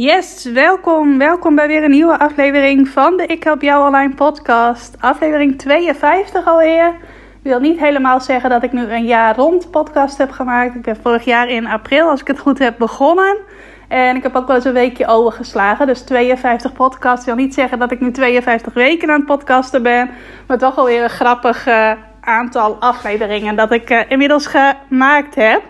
Yes, welkom. Welkom bij weer een nieuwe aflevering van de Ik Help Jou Online podcast. Aflevering 52 alweer. Ik wil niet helemaal zeggen dat ik nu een jaar rond podcast heb gemaakt. Ik ben vorig jaar in april, als ik het goed heb, begonnen. En ik heb ook wel eens een weekje overgeslagen. Dus 52 podcasts wil niet zeggen dat ik nu 52 weken aan het podcasten ben. Maar toch alweer een grappig uh, aantal afleveringen dat ik uh, inmiddels gemaakt heb.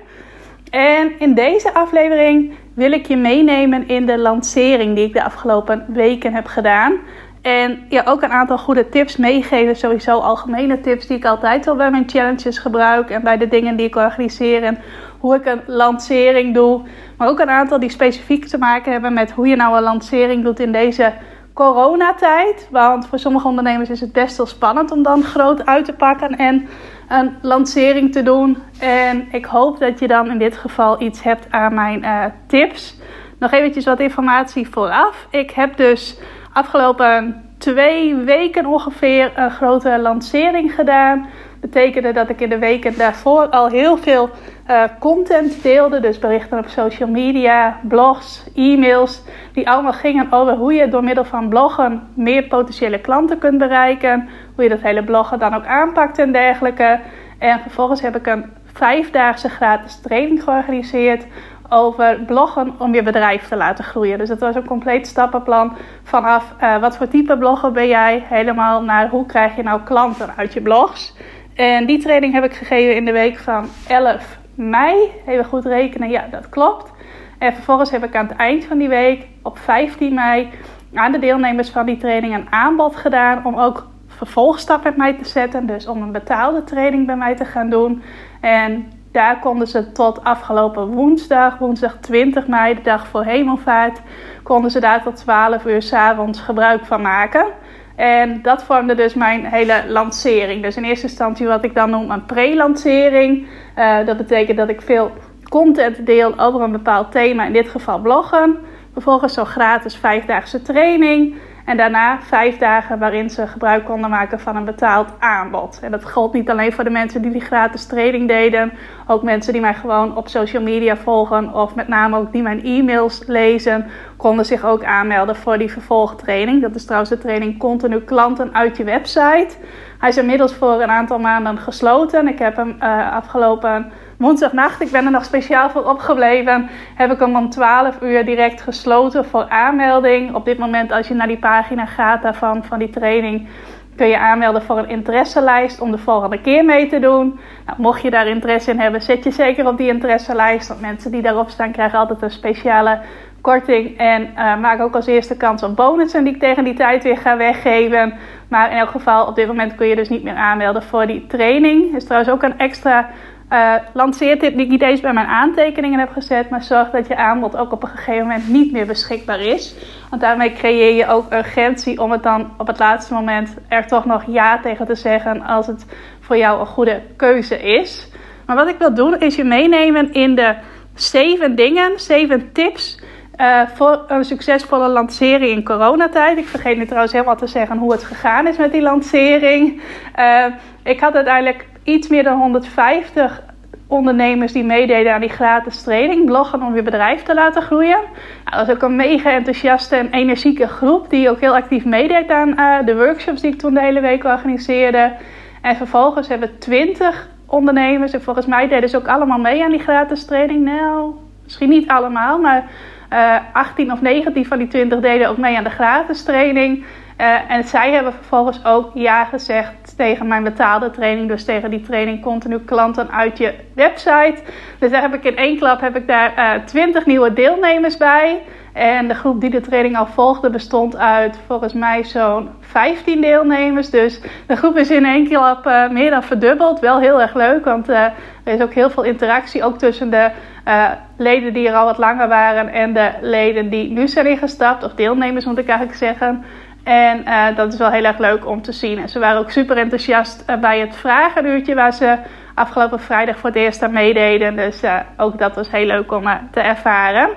En in deze aflevering wil ik je meenemen in de lancering die ik de afgelopen weken heb gedaan. En je ook een aantal goede tips meegeven. Sowieso algemene tips die ik altijd al bij mijn challenges gebruik. En bij de dingen die ik organiseer. En hoe ik een lancering doe. Maar ook een aantal die specifiek te maken hebben met hoe je nou een lancering doet in deze coronatijd. Want voor sommige ondernemers is het best wel spannend om dan groot uit te pakken en een lancering te doen. En ik hoop dat je dan in dit geval iets hebt aan mijn uh, tips. Nog eventjes wat informatie vooraf. Ik heb dus afgelopen twee weken ongeveer een grote lancering gedaan betekende dat ik in de weken daarvoor al heel veel uh, content deelde. Dus berichten op social media, blogs, e-mails. Die allemaal gingen over hoe je door middel van bloggen meer potentiële klanten kunt bereiken. Hoe je dat hele bloggen dan ook aanpakt en dergelijke. En vervolgens heb ik een vijfdaagse gratis training georganiseerd over bloggen om je bedrijf te laten groeien. Dus dat was een compleet stappenplan vanaf uh, wat voor type blogger ben jij, helemaal naar hoe krijg je nou klanten uit je blogs. En die training heb ik gegeven in de week van 11 mei. Even goed rekenen, ja, dat klopt. En vervolgens heb ik aan het eind van die week, op 15 mei, aan de deelnemers van die training een aanbod gedaan om ook vervolgstap met mij te zetten. Dus om een betaalde training bij mij te gaan doen. En daar konden ze tot afgelopen woensdag, woensdag 20 mei, de dag voor hemelvaart, konden ze daar tot 12 uur s avonds gebruik van maken. En dat vormde dus mijn hele lancering. Dus in eerste instantie wat ik dan noem een pre-lancering. Uh, dat betekent dat ik veel content deel over een bepaald thema, in dit geval bloggen. Vervolgens zo'n gratis vijfdaagse training. En daarna vijf dagen waarin ze gebruik konden maken van een betaald aanbod. En dat gold niet alleen voor de mensen die die gratis training deden. Ook mensen die mij gewoon op social media volgen. Of met name ook die mijn e-mails lezen. Konden zich ook aanmelden voor die vervolgtraining. Dat is trouwens de training continu klanten uit je website. Hij is inmiddels voor een aantal maanden gesloten. Ik heb hem uh, afgelopen woensdagnacht, ik ben er nog speciaal voor opgebleven, heb ik hem om 12 uur direct gesloten voor aanmelding. Op dit moment, als je naar die pagina gaat daarvan, van die training, kun je aanmelden voor een interesselijst om de volgende keer mee te doen. Nou, mocht je daar interesse in hebben, zet je zeker op die interesselijst. Want mensen die daarop staan krijgen altijd een speciale korting. En uh, maak ook als eerste kans op bonussen die ik tegen die tijd weer ga weggeven. Maar in elk geval, op dit moment kun je dus niet meer aanmelden voor die training. Is trouwens ook een extra uh, lanceertip die ik niet eens bij mijn aantekeningen heb gezet. Maar zorg dat je aanbod ook op een gegeven moment niet meer beschikbaar is. Want daarmee creëer je ook urgentie om het dan op het laatste moment er toch nog ja tegen te zeggen. Als het voor jou een goede keuze is. Maar wat ik wil doen is je meenemen in de zeven dingen, zeven tips. Uh, voor een succesvolle lancering in coronatijd. Ik vergeet nu trouwens helemaal te zeggen hoe het gegaan is met die lancering. Uh, ik had uiteindelijk iets meer dan 150 ondernemers die meededen aan die gratis training. Bloggen om je bedrijf te laten groeien. Nou, dat was ook een mega enthousiaste en energieke groep die ook heel actief meedeed aan uh, de workshops die ik toen de hele week organiseerde. En vervolgens hebben 20 ondernemers, en volgens mij deden ze ook allemaal mee aan die gratis training. Nou, misschien niet allemaal, maar eh, 18 of 19 van die 20 deden ook mee aan de gratis training. Uh, en zij hebben vervolgens ook ja gezegd tegen mijn betaalde training. Dus tegen die training continu klanten uit je website. Dus daar heb ik in één klap heb ik daar uh, eh, 20 nieuwe deelnemers bij. En de groep die de training al volgde bestond uit volgens mij zo'n 15 deelnemers. Dus de groep is in één klap uh, meer dan verdubbeld. Wel heel erg leuk, want uh, er is ook heel veel interactie. Ook tussen de uh, leden die er al wat langer waren en de leden die nu zijn ingestapt. Of deelnemers moet ik eigenlijk zeggen. En uh, dat is wel heel erg leuk om te zien. En ze waren ook super enthousiast uh, bij het vragenuurtje waar ze afgelopen vrijdag voor het eerst aan meededen. Dus uh, ook dat was heel leuk om te ervaren.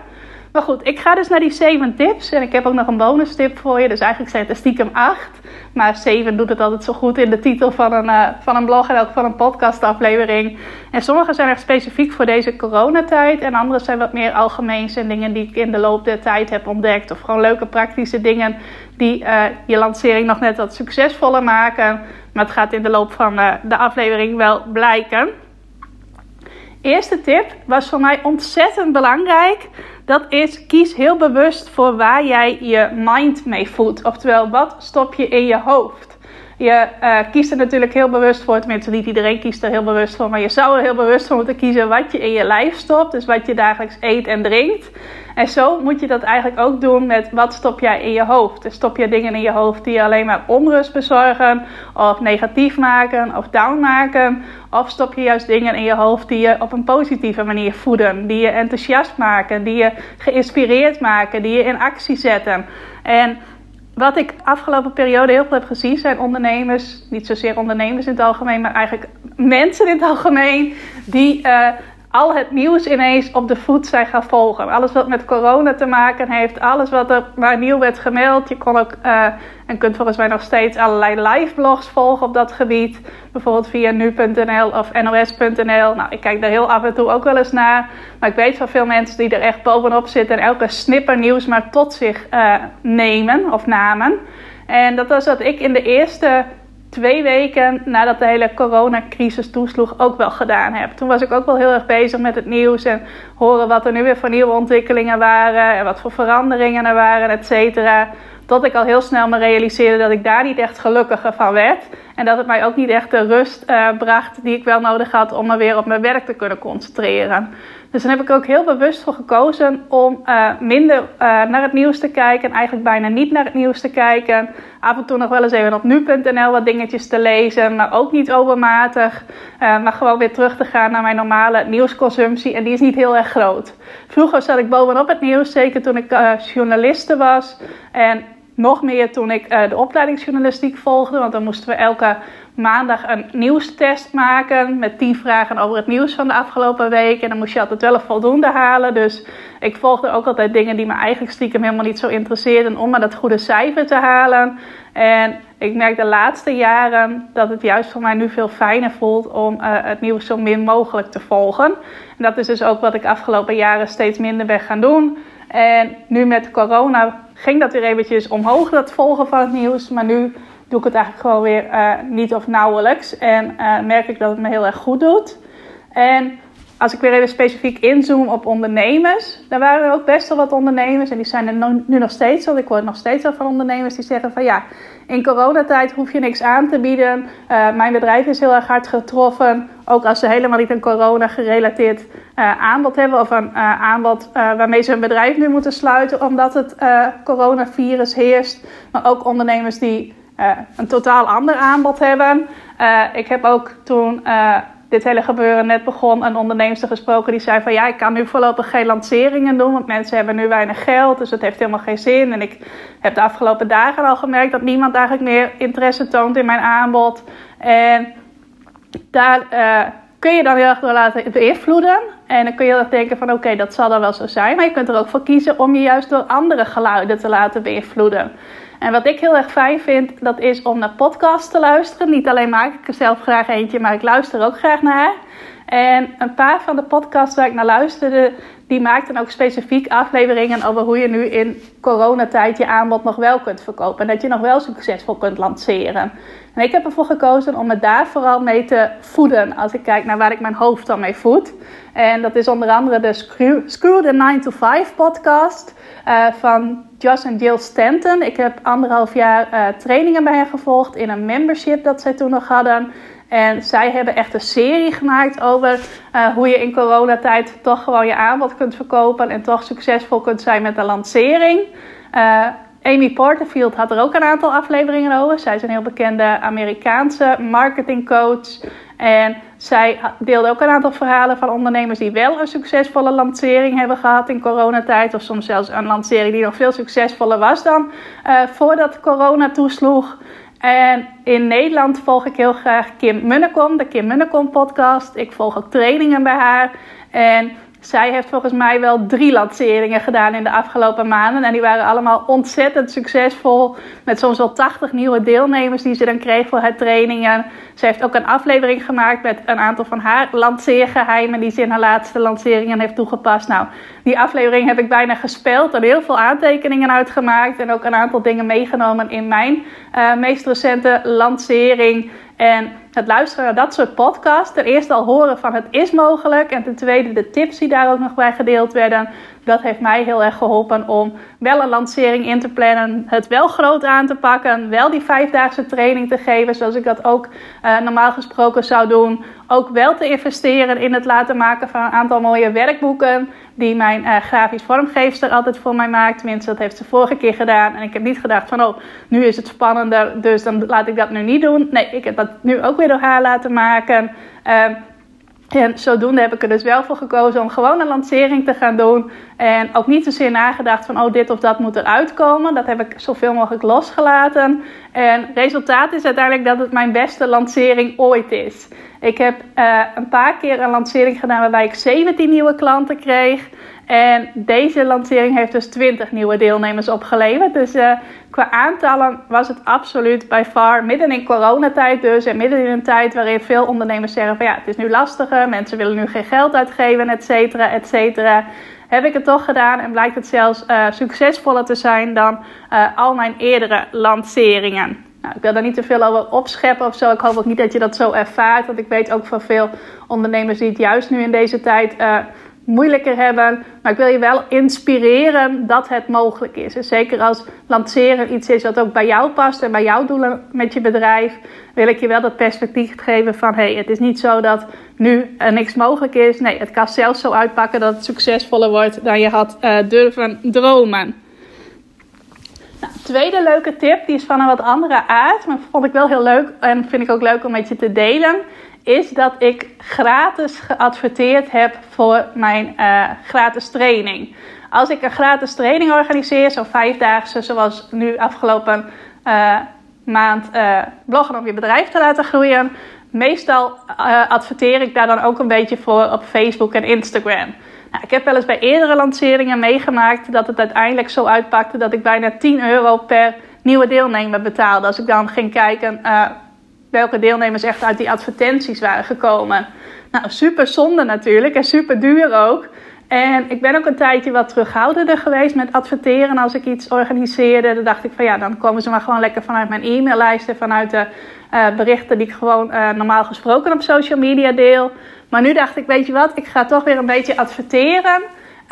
Maar goed, ik ga dus naar die 7 tips. En ik heb ook nog een bonus tip voor je. Dus eigenlijk zijn het er stiekem 8. Maar 7 doet het altijd zo goed in de titel van een, uh, van een blog en ook van een podcastaflevering. En sommige zijn echt specifiek voor deze coronatijd. En andere zijn wat meer algemeen. Zijn dingen die ik in de loop der tijd heb ontdekt. Of gewoon leuke praktische dingen die uh, je lancering nog net wat succesvoller maken. Maar het gaat in de loop van uh, de aflevering wel blijken. Eerste tip was voor mij ontzettend belangrijk. Dat is kies heel bewust voor waar jij je mind mee voedt. Oftewel, wat stop je in je hoofd? Je uh, kiest er natuurlijk heel bewust voor, tenminste niet iedereen kiest er heel bewust voor, maar je zou er heel bewust voor moeten kiezen wat je in je lijf stopt, dus wat je dagelijks eet en drinkt. En zo moet je dat eigenlijk ook doen met wat stop jij in je hoofd. Dus stop je dingen in je hoofd die je alleen maar onrust bezorgen, of negatief maken, of down maken. Of stop je juist dingen in je hoofd die je op een positieve manier voeden, die je enthousiast maken, die je geïnspireerd maken, die je in actie zetten. En wat ik afgelopen periode heel veel heb gezien zijn ondernemers, niet zozeer ondernemers in het algemeen, maar eigenlijk mensen in het algemeen, die uh, al het nieuws ineens op de voet zijn gaan volgen. Alles wat met corona te maken heeft, alles wat er maar nieuw werd gemeld. Je kon ook uh, en kunt volgens mij nog steeds allerlei live blogs volgen op dat gebied. Bijvoorbeeld via nu.nl of nos.nl. Nou, ik kijk daar heel af en toe ook wel eens naar. Maar ik weet van veel mensen die er echt bovenop zitten en elke snipper nieuws maar tot zich uh, nemen of namen. En dat was wat ik in de eerste twee weken nadat de hele coronacrisis toesloeg ook wel gedaan heb. Toen was ik ook wel heel erg bezig met het nieuws en horen wat er nu weer voor nieuwe ontwikkelingen waren en wat voor veranderingen er waren, et cetera. Tot ik al heel snel me realiseerde dat ik daar niet echt gelukkiger van werd. En dat het mij ook niet echt de rust uh, bracht die ik wel nodig had om me weer op mijn werk te kunnen concentreren. Dus dan heb ik ook heel bewust voor gekozen om uh, minder uh, naar het nieuws te kijken. En eigenlijk bijna niet naar het nieuws te kijken. Af en toe nog wel eens even op nu.nl wat dingetjes te lezen. Maar ook niet overmatig. Uh, maar gewoon weer terug te gaan naar mijn normale nieuwsconsumptie. En die is niet heel erg groot. Vroeger zat ik bovenop het nieuws. Zeker toen ik journaliste was. En nog meer toen ik de opleidingsjournalistiek volgde. Want dan moesten we elke maandag een nieuwstest maken. Met 10 vragen over het nieuws van de afgelopen week. En dan moest je altijd wel een voldoende halen. Dus ik volgde ook altijd dingen die me eigenlijk stiekem helemaal niet zo interesseerden. Om maar dat goede cijfer te halen. En ik merk de laatste jaren dat het juist voor mij nu veel fijner voelt om uh, het nieuws zo min mogelijk te volgen. En dat is dus ook wat ik afgelopen jaren steeds minder ben gaan doen. En nu met corona ging dat weer eventjes omhoog, dat volgen van het nieuws. Maar nu doe ik het eigenlijk gewoon weer uh, niet of nauwelijks. En uh, merk ik dat het me heel erg goed doet. En als ik weer even specifiek inzoom op ondernemers, dan waren er ook best wel wat ondernemers. En die zijn er nu nog steeds, want ik hoor nog steeds wel van ondernemers die zeggen van ja, in coronatijd hoef je niks aan te bieden. Uh, mijn bedrijf is heel erg hard getroffen. Ook als ze helemaal niet een corona gerelateerd aanbod hebben. Of een aanbod waarmee ze hun bedrijf nu moeten sluiten omdat het coronavirus heerst. Maar ook ondernemers die een totaal ander aanbod hebben. ik heb ook toen dit hele gebeuren net begon, een onderneemster gesproken die zei van ja, ik kan nu voorlopig geen lanceringen doen, want mensen hebben nu weinig geld, dus het heeft helemaal geen zin. En ik heb de afgelopen dagen al gemerkt dat niemand eigenlijk meer interesse toont in mijn aanbod. En daar kun je dan heel erg door laten beïnvloeden. En dan kun je erg denken van oké, dat zal dan wel zo zijn. Maar je kunt er ook voor kiezen om je juist door andere geluiden te laten beïnvloeden. En wat ik heel erg fijn vind, dat is om naar podcasts te luisteren. Niet alleen maak ik er zelf graag eentje, maar ik luister ook graag naar. En een paar van de podcasts waar ik naar luisterde, die maakten ook specifiek afleveringen over hoe je nu in coronatijd je aanbod nog wel kunt verkopen. En dat je nog wel succesvol kunt lanceren. En ik heb ervoor gekozen om me daar vooral mee te voeden. Als ik kijk naar waar ik mijn hoofd dan mee voed. En dat is onder andere de Screw, the 9 to 5 podcast uh, van Josh en Jill Stanton. Ik heb anderhalf jaar uh, trainingen bij hen gevolgd in een membership dat zij toen nog hadden. En zij hebben echt een serie gemaakt over uh, hoe je in coronatijd toch gewoon je aanbod kunt verkopen en toch succesvol kunt zijn met de lancering. Uh, Amy Porterfield had er ook een aantal afleveringen over. Zij is een heel bekende Amerikaanse marketingcoach. En zij deelde ook een aantal verhalen van ondernemers die wel een succesvolle lancering hebben gehad in coronatijd. Of soms zelfs een lancering die nog veel succesvoller was dan uh, voordat corona toesloeg. En in Nederland volg ik heel graag Kim Munnekom, de Kim Munnekom podcast. Ik volg ook trainingen bij haar. En zij heeft volgens mij wel drie lanceringen gedaan in de afgelopen maanden. En die waren allemaal ontzettend succesvol. Met soms wel 80 nieuwe deelnemers die ze dan kreeg voor haar trainingen. Ze heeft ook een aflevering gemaakt met een aantal van haar lanceergeheimen. Die ze in haar laatste lanceringen heeft toegepast. Nou, die aflevering heb ik bijna gespeeld. En heel veel aantekeningen uitgemaakt. En ook een aantal dingen meegenomen in mijn uh, meest recente lancering. En het luisteren naar dat soort podcasts, ten eerste al horen van het is mogelijk. En ten tweede de tips die daar ook nog bij gedeeld werden. Dat heeft mij heel erg geholpen om wel een lancering in te plannen. Het wel groot aan te pakken. Wel die vijfdaagse training te geven zoals ik dat ook uh, normaal gesproken zou doen. Ook wel te investeren in het laten maken van een aantal mooie werkboeken. Die mijn uh, grafisch vormgeefster altijd voor mij maakt. Tenminste, dat heeft ze vorige keer gedaan. En ik heb niet gedacht van, oh, nu is het spannender. Dus dan laat ik dat nu niet doen. Nee, ik heb dat nu ook weer door haar laten maken. Uh, en zodoende heb ik er dus wel voor gekozen om gewoon een lancering te gaan doen. En ook niet zozeer nagedacht van, oh, dit of dat moet eruit komen. Dat heb ik zoveel mogelijk losgelaten. En resultaat is uiteindelijk dat het mijn beste lancering ooit is. Ik heb uh, een paar keer een lancering gedaan waarbij ik 17 nieuwe klanten kreeg. En deze lancering heeft dus 20 nieuwe deelnemers opgeleverd. Dus uh, qua aantallen was het absoluut by far midden in coronatijd dus. En midden in een tijd waarin veel ondernemers zeggen van ja, het is nu lastiger. Mensen willen nu geen geld uitgeven, et cetera, et cetera. Heb ik het toch gedaan en blijkt het zelfs uh, succesvoller te zijn dan uh, al mijn eerdere lanceringen. Nou, ik wil daar niet te veel over opscheppen of zo. Ik hoop ook niet dat je dat zo ervaart. Want ik weet ook van veel ondernemers die het juist nu in deze tijd moeilijker hebben. Maar ik wil je wel inspireren dat het mogelijk is. En zeker als lanceren iets is wat ook bij jou past en bij jouw doelen met je bedrijf, wil ik je wel dat perspectief geven van hey, het is niet zo dat nu niks mogelijk is. Nee, het kan zelfs zo uitpakken dat het succesvoller wordt dan je had uh, durven dromen. Nou, tweede leuke tip, die is van een wat andere aard, maar vond ik wel heel leuk en vind ik ook leuk om met je te delen is dat ik gratis geadverteerd heb voor mijn uh, gratis training. Als ik een gratis training organiseer, zo'n vijfdaagse, zoals nu afgelopen uh, maand uh, bloggen om je bedrijf te laten groeien, meestal adverteer ik daar dan ook een beetje voor op Facebook en Instagram. Nou, ik heb wel eens bij eerdere lanceringen meegemaakt dat het uiteindelijk zo uitpakte dat ik bijna 10 euro per nieuwe deelnemer betaalde. Als ik dan ging kijken welke deelnemers echt uit die advertenties waren gekomen. Nou, super zonde natuurlijk en super duur ook. En ik ben ook een tijdje wat terughoudender geweest met adverteren als ik iets organiseerde. Dan dacht ik van ja, dan komen ze maar gewoon lekker vanuit mijn e-maillijsten, vanuit de uh, berichten die ik gewoon uh, normaal gesproken op social media deel. Maar nu dacht ik, weet je wat, ik ga toch weer een beetje adverteren.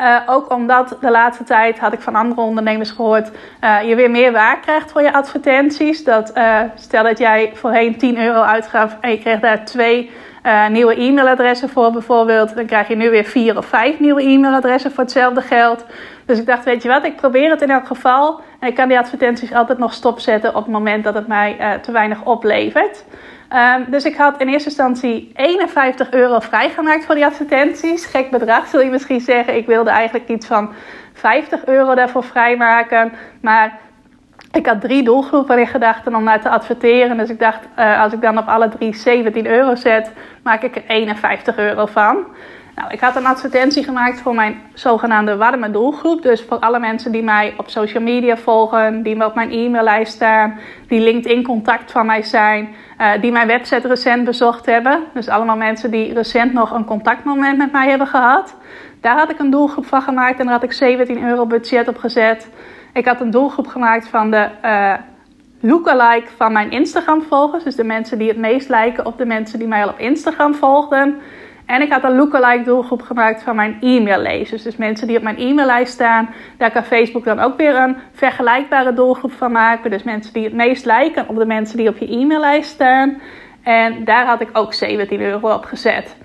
Uh, ook omdat de laatste tijd had ik van andere ondernemers gehoord, uh, je weer meer waar krijgt voor je advertenties. Dat uh, stel dat jij voorheen 10 euro uitgaf en je kreeg daar twee nieuwe e-mailadressen voor bijvoorbeeld. Dan krijg je nu weer vier of vijf nieuwe e-mailadressen voor hetzelfde geld. Dus ik dacht, weet je wat, ik probeer het in elk geval. En ik kan die advertenties altijd nog stopzetten op het moment dat het mij te weinig oplevert. Um, dus ik had in eerste instantie 51 euro vrijgemaakt voor die advertenties. Gek bedrag zul je misschien zeggen. Ik wilde eigenlijk iets van 50 euro daarvoor vrijmaken. Maar ik had drie doelgroepen in gedachten om naar te adverteren. Dus ik dacht, uh, als ik dan op alle drie 17 euro zet, maak ik er 51 euro van. Nou, ik had een advertentie gemaakt voor mijn zogenaamde warme doelgroep. Dus voor alle mensen die mij op social media volgen, die me op mijn e-maillijst staan, die LinkedIn contact van mij zijn, uh, die mijn website recent bezocht hebben. Dus allemaal mensen die recent nog een contactmoment met mij hebben gehad. Daar had ik een doelgroep van gemaakt en daar had ik 17 euro budget op gezet. Ik had een doelgroep gemaakt van de uh, lookalike van mijn Instagram volgers. Dus de mensen die het meest lijken op de mensen die mij al op Instagram volgden. En ik had een lookalike doelgroep gemaakt van mijn e-maillezers. Dus mensen die op mijn e-maillijst staan. Daar kan Facebook dan ook weer een vergelijkbare doelgroep van maken. Dus mensen die het meest lijken op de mensen die op je e-maillijst staan. En daar had ik ook 17 euro op gezet.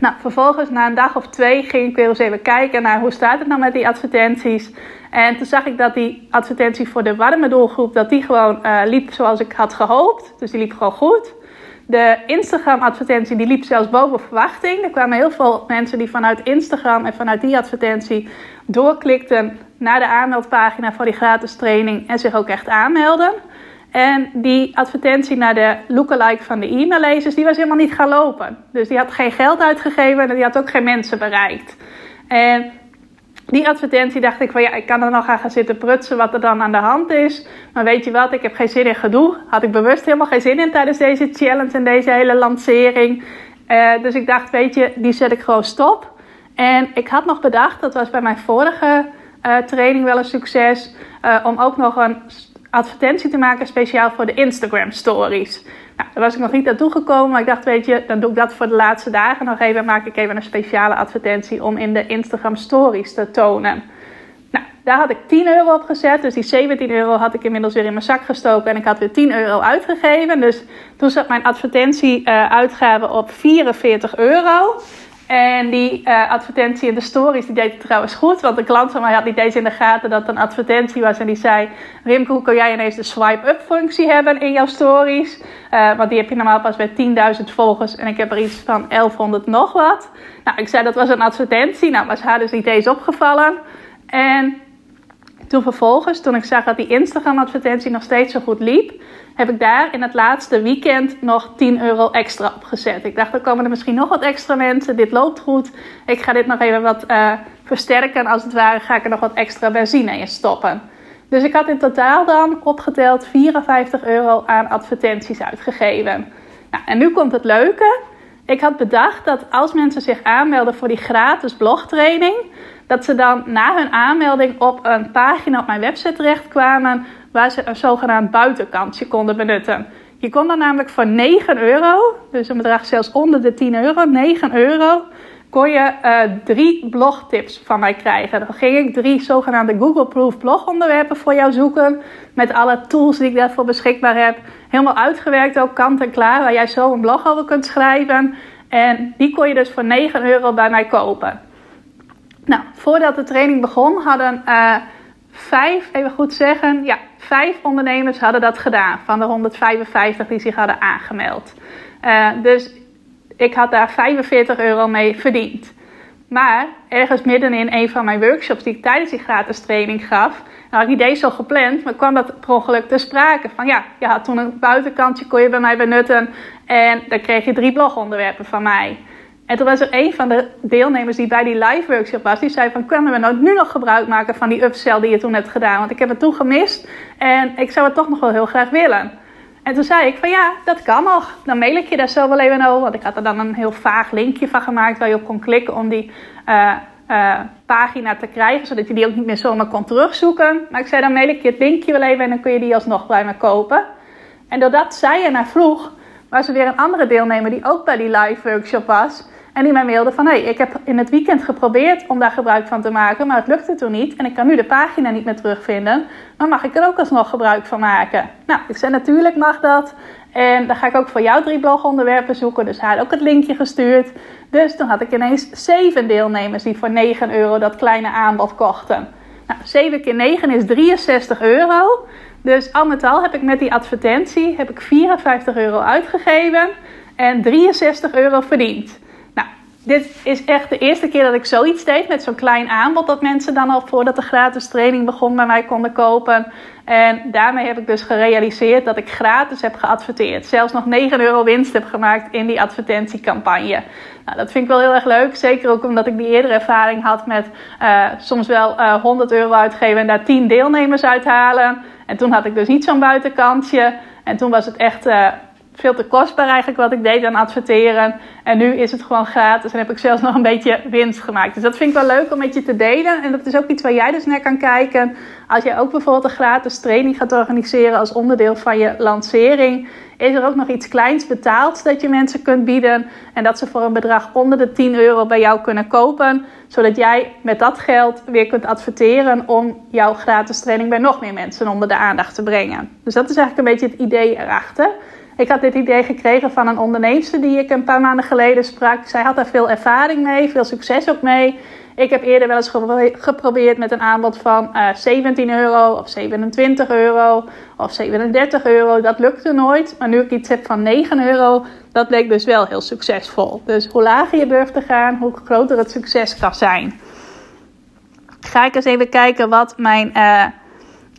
Nou, vervolgens na een dag of twee ging ik weer eens even kijken naar hoe staat het nou met die advertenties. En toen zag ik dat die advertentie voor de warme doelgroep, dat die gewoon uh, liep zoals ik had gehoopt. Dus die liep gewoon goed. De Instagram-advertentie die liep zelfs boven verwachting. Er kwamen heel veel mensen die vanuit Instagram en vanuit die advertentie doorklikten naar de aanmeldpagina voor die gratis training en zich ook echt aanmelden. En die advertentie naar de lookalike van de e-maillezers, die was helemaal niet gaan lopen. Dus die had geen geld uitgegeven en die had ook geen mensen bereikt. En die advertentie dacht ik van ja, ik kan er nog gaan zitten prutsen wat er dan aan de hand is. Maar weet je wat, ik heb geen zin in gedoe. Had ik bewust helemaal geen zin in tijdens deze challenge en deze hele lancering. Uh, dus ik dacht, weet je, die zet ik gewoon stop. En ik had nog bedacht, dat was bij mijn vorige uh, training wel een succes, uh, om ook nog een advertentie te maken speciaal voor de Instagram stories. Nou, daar was ik nog niet naartoe gekomen, maar ik dacht, weet je, dan doe ik dat voor de laatste dagen nog even. Maak ik even een speciale advertentie om in de Instagram stories te tonen. Nou, daar had ik 10 euro op gezet. Dus die 17 euro had ik inmiddels weer in mijn zak gestoken. En ik had weer 10 euro uitgegeven. Dus toen zat mijn advertentie-uitgave op 44 euro. En die uh, advertentie in de stories, die deed het trouwens goed. Want de klant van mij had niet eens in de gaten dat het een advertentie was. En die zei, Rimke, hoe kan jij ineens de swipe-up functie hebben in jouw stories? Uh, want die heb je normaal pas bij 10.000 volgers. En ik heb er iets van 1100 nog wat. Nou, ik zei, dat was een advertentie. Nou, was haar dus niet eens opgevallen. En toen vervolgens, toen ik zag dat die Instagram advertentie nog steeds zo goed liep heb ik daar in het laatste weekend nog 10 euro extra opgezet. Ik dacht, er komen er misschien nog wat extra mensen. Dit loopt goed. Ik ga dit nog even wat uh, versterken. Als het ware ga ik er nog wat extra benzine in stoppen. Dus ik had in totaal dan opgeteld 54 euro aan advertenties uitgegeven. Nou, en nu komt het leuke. Ik had bedacht dat als mensen zich aanmelden voor die gratis blogtraining, dat ze dan na hun aanmelding op een pagina op mijn website terechtkwamen waar ze een zogenaamd buitenkantje konden benutten. Je kon dan namelijk voor 9 euro, dus een bedrag zelfs onder de 10 euro, 9 euro, kon je uh, drie blogtips van mij krijgen. Dan ging ik drie zogenaamde Google-proof blogonderwerpen voor jou zoeken. Met alle tools die ik daarvoor beschikbaar heb. Helemaal uitgewerkt ook, kant en klaar, waar jij zo een blog over kunt schrijven. En die kon je dus voor 9 euro bij mij kopen. Nou, voordat de training begon hadden... Uh, vijf, even goed zeggen, ja, vijf ondernemers hadden dat gedaan van de 155 die zich hadden aangemeld. Uh, dus ik had daar 45 euro mee verdiend. Maar ergens midden in een van mijn workshops die ik tijdens die gratis training gaf, had ik niet deze zo gepland, maar kwam dat per ongeluk te sprake. Van ja, je had toen een buitenkantje, kon je bij mij benutten en dan kreeg je drie blogonderwerpen van mij. En toen was er een van de deelnemers die bij die live workshop was, die zei van kunnen we nou nu nog gebruik maken van die upsell die je toen hebt gedaan? Want ik heb het toen gemist en ik zou het toch nog wel heel graag willen. En toen zei ik van ja, dat kan nog. Dan mail ik je daar zo wel even over. Want ik had er dan een heel vaag linkje van gemaakt waar je op kon klikken om die uh, uh, pagina te krijgen. Zodat je die ook niet meer zomaar kon terugzoeken. Maar ik zei dan mail ik je het linkje wel even en dan kun je die alsnog bij me kopen. En doordat zij er naar vroeg, was er weer een andere deelnemer die ook bij die live workshop was. En die mij mailde van, hé, hey, ik heb in het weekend geprobeerd om daar gebruik van te maken, maar het lukte toen niet. En ik kan nu de pagina niet meer terugvinden, maar mag ik er ook alsnog gebruik van maken? Nou, ik zei natuurlijk mag dat. En dan ga ik ook voor jou drie blogonderwerpen zoeken. Dus hij had ook het linkje gestuurd. Dus dan had ik ineens zeven deelnemers die voor 9 euro dat kleine aanbod kochten. Nou, 7 keer 9 is 63 euro. Dus al met al heb ik met die advertentie heb ik 54 euro uitgegeven en 63 euro verdiend dit is echt de eerste keer dat ik zoiets deed met zo'n klein aanbod. Dat mensen dan al voordat de gratis training begon bij mij konden kopen. En daarmee heb ik dus gerealiseerd dat ik gratis heb geadverteerd. Zelfs nog 9 euro winst heb gemaakt in die advertentiecampagne. Nou, dat vind ik wel heel erg leuk. Zeker ook omdat ik die eerdere ervaring had met uh, soms wel uh, eh, 100 euro uitgeven en daar 10 deelnemers uithalen. En toen had ik dus niet zo'n buitenkantje. En toen was het echt uh, veel te kostbaar eigenlijk wat ik deed aan adverteren. En nu is het gewoon gratis en heb ik zelfs nog een beetje winst gemaakt. Dus dat vind ik wel leuk om met je te delen. En dat is ook iets waar jij dus naar kan kijken. Als jij ook bijvoorbeeld een gratis training gaat organiseren als onderdeel van je lancering. Is er ook nog iets kleins betaald dat je mensen kunt bieden. En dat ze voor een bedrag onder de 10 euro bij jou kunnen kopen. Zodat jij met dat geld weer kunt adverteren om jouw gratis training bij nog meer mensen onder de aandacht te brengen. Dus dat is eigenlijk een beetje het idee erachter. Ik had dit idee gekregen van een onderneemster die ik een paar maanden geleden sprak. Zij had daar veel ervaring mee, veel succes ook mee. Ik heb eerder wel eens geprobeerd met een aanbod van uh, eh, 17 euro of 27 euro of 37 euro. Dat lukte nooit. Maar nu ik iets heb van 9 euro, dat bleek dus wel heel succesvol. Dus hoe lager je durft te gaan, hoe groter het succes kan zijn. Ga ik eens even kijken wat mijn, uh,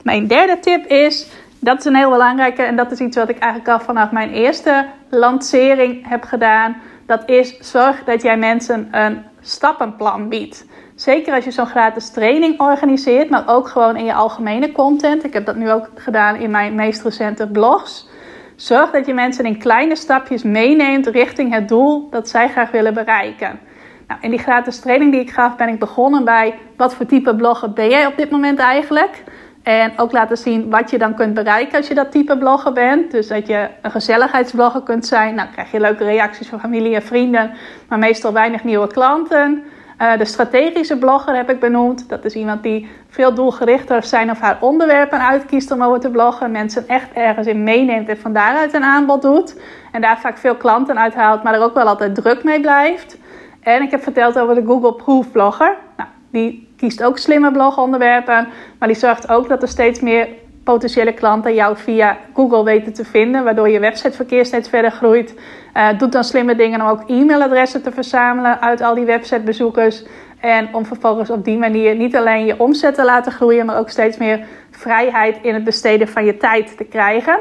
mijn derde tip is. Dat is een heel belangrijke en dat is iets wat ik eigenlijk al vanaf mijn eerste lancering heb gedaan. Dat is zorg dat jij mensen een stappenplan biedt. Zeker als je zo'n gratis training organiseert, maar ook gewoon in je algemene content. Ik heb dat nu ook gedaan in mijn meest recente blogs. Zorg dat je mensen in kleine stapjes meeneemt richting het doel dat zij graag willen bereiken. Nou, in die gratis training die ik gaf, ben ik begonnen bij wat voor type blogger ben jij op dit moment eigenlijk? En ook laten zien wat je dan kunt bereiken als je dat type blogger bent. Dus dat je een gezelligheidsblogger kunt zijn. Nou, krijg je leuke reacties van familie en vrienden, maar meestal weinig nieuwe klanten. Uh, de strategische blogger heb ik benoemd. Dat is iemand die veel doelgerichter zijn of haar onderwerpen uitkiest om over te bloggen. Mensen echt ergens in meeneemt en van daaruit een aanbod doet. En daar vaak veel klanten uithaalt, maar er ook wel altijd druk mee blijft. En ik heb verteld over de Google Proof blogger. Nou, die kiest ook slimme blogonderwerpen, maar die zorgt ook dat er steeds meer potentiële klanten jou via Google weten te vinden, waardoor je websiteverkeer steeds verder groeit. Uh, doet dan slimme dingen om ook e-mailadressen te verzamelen uit al die websitebezoekers. En om vervolgens op die manier niet alleen je omzet te laten groeien, maar ook steeds meer vrijheid in het besteden van je tijd te krijgen.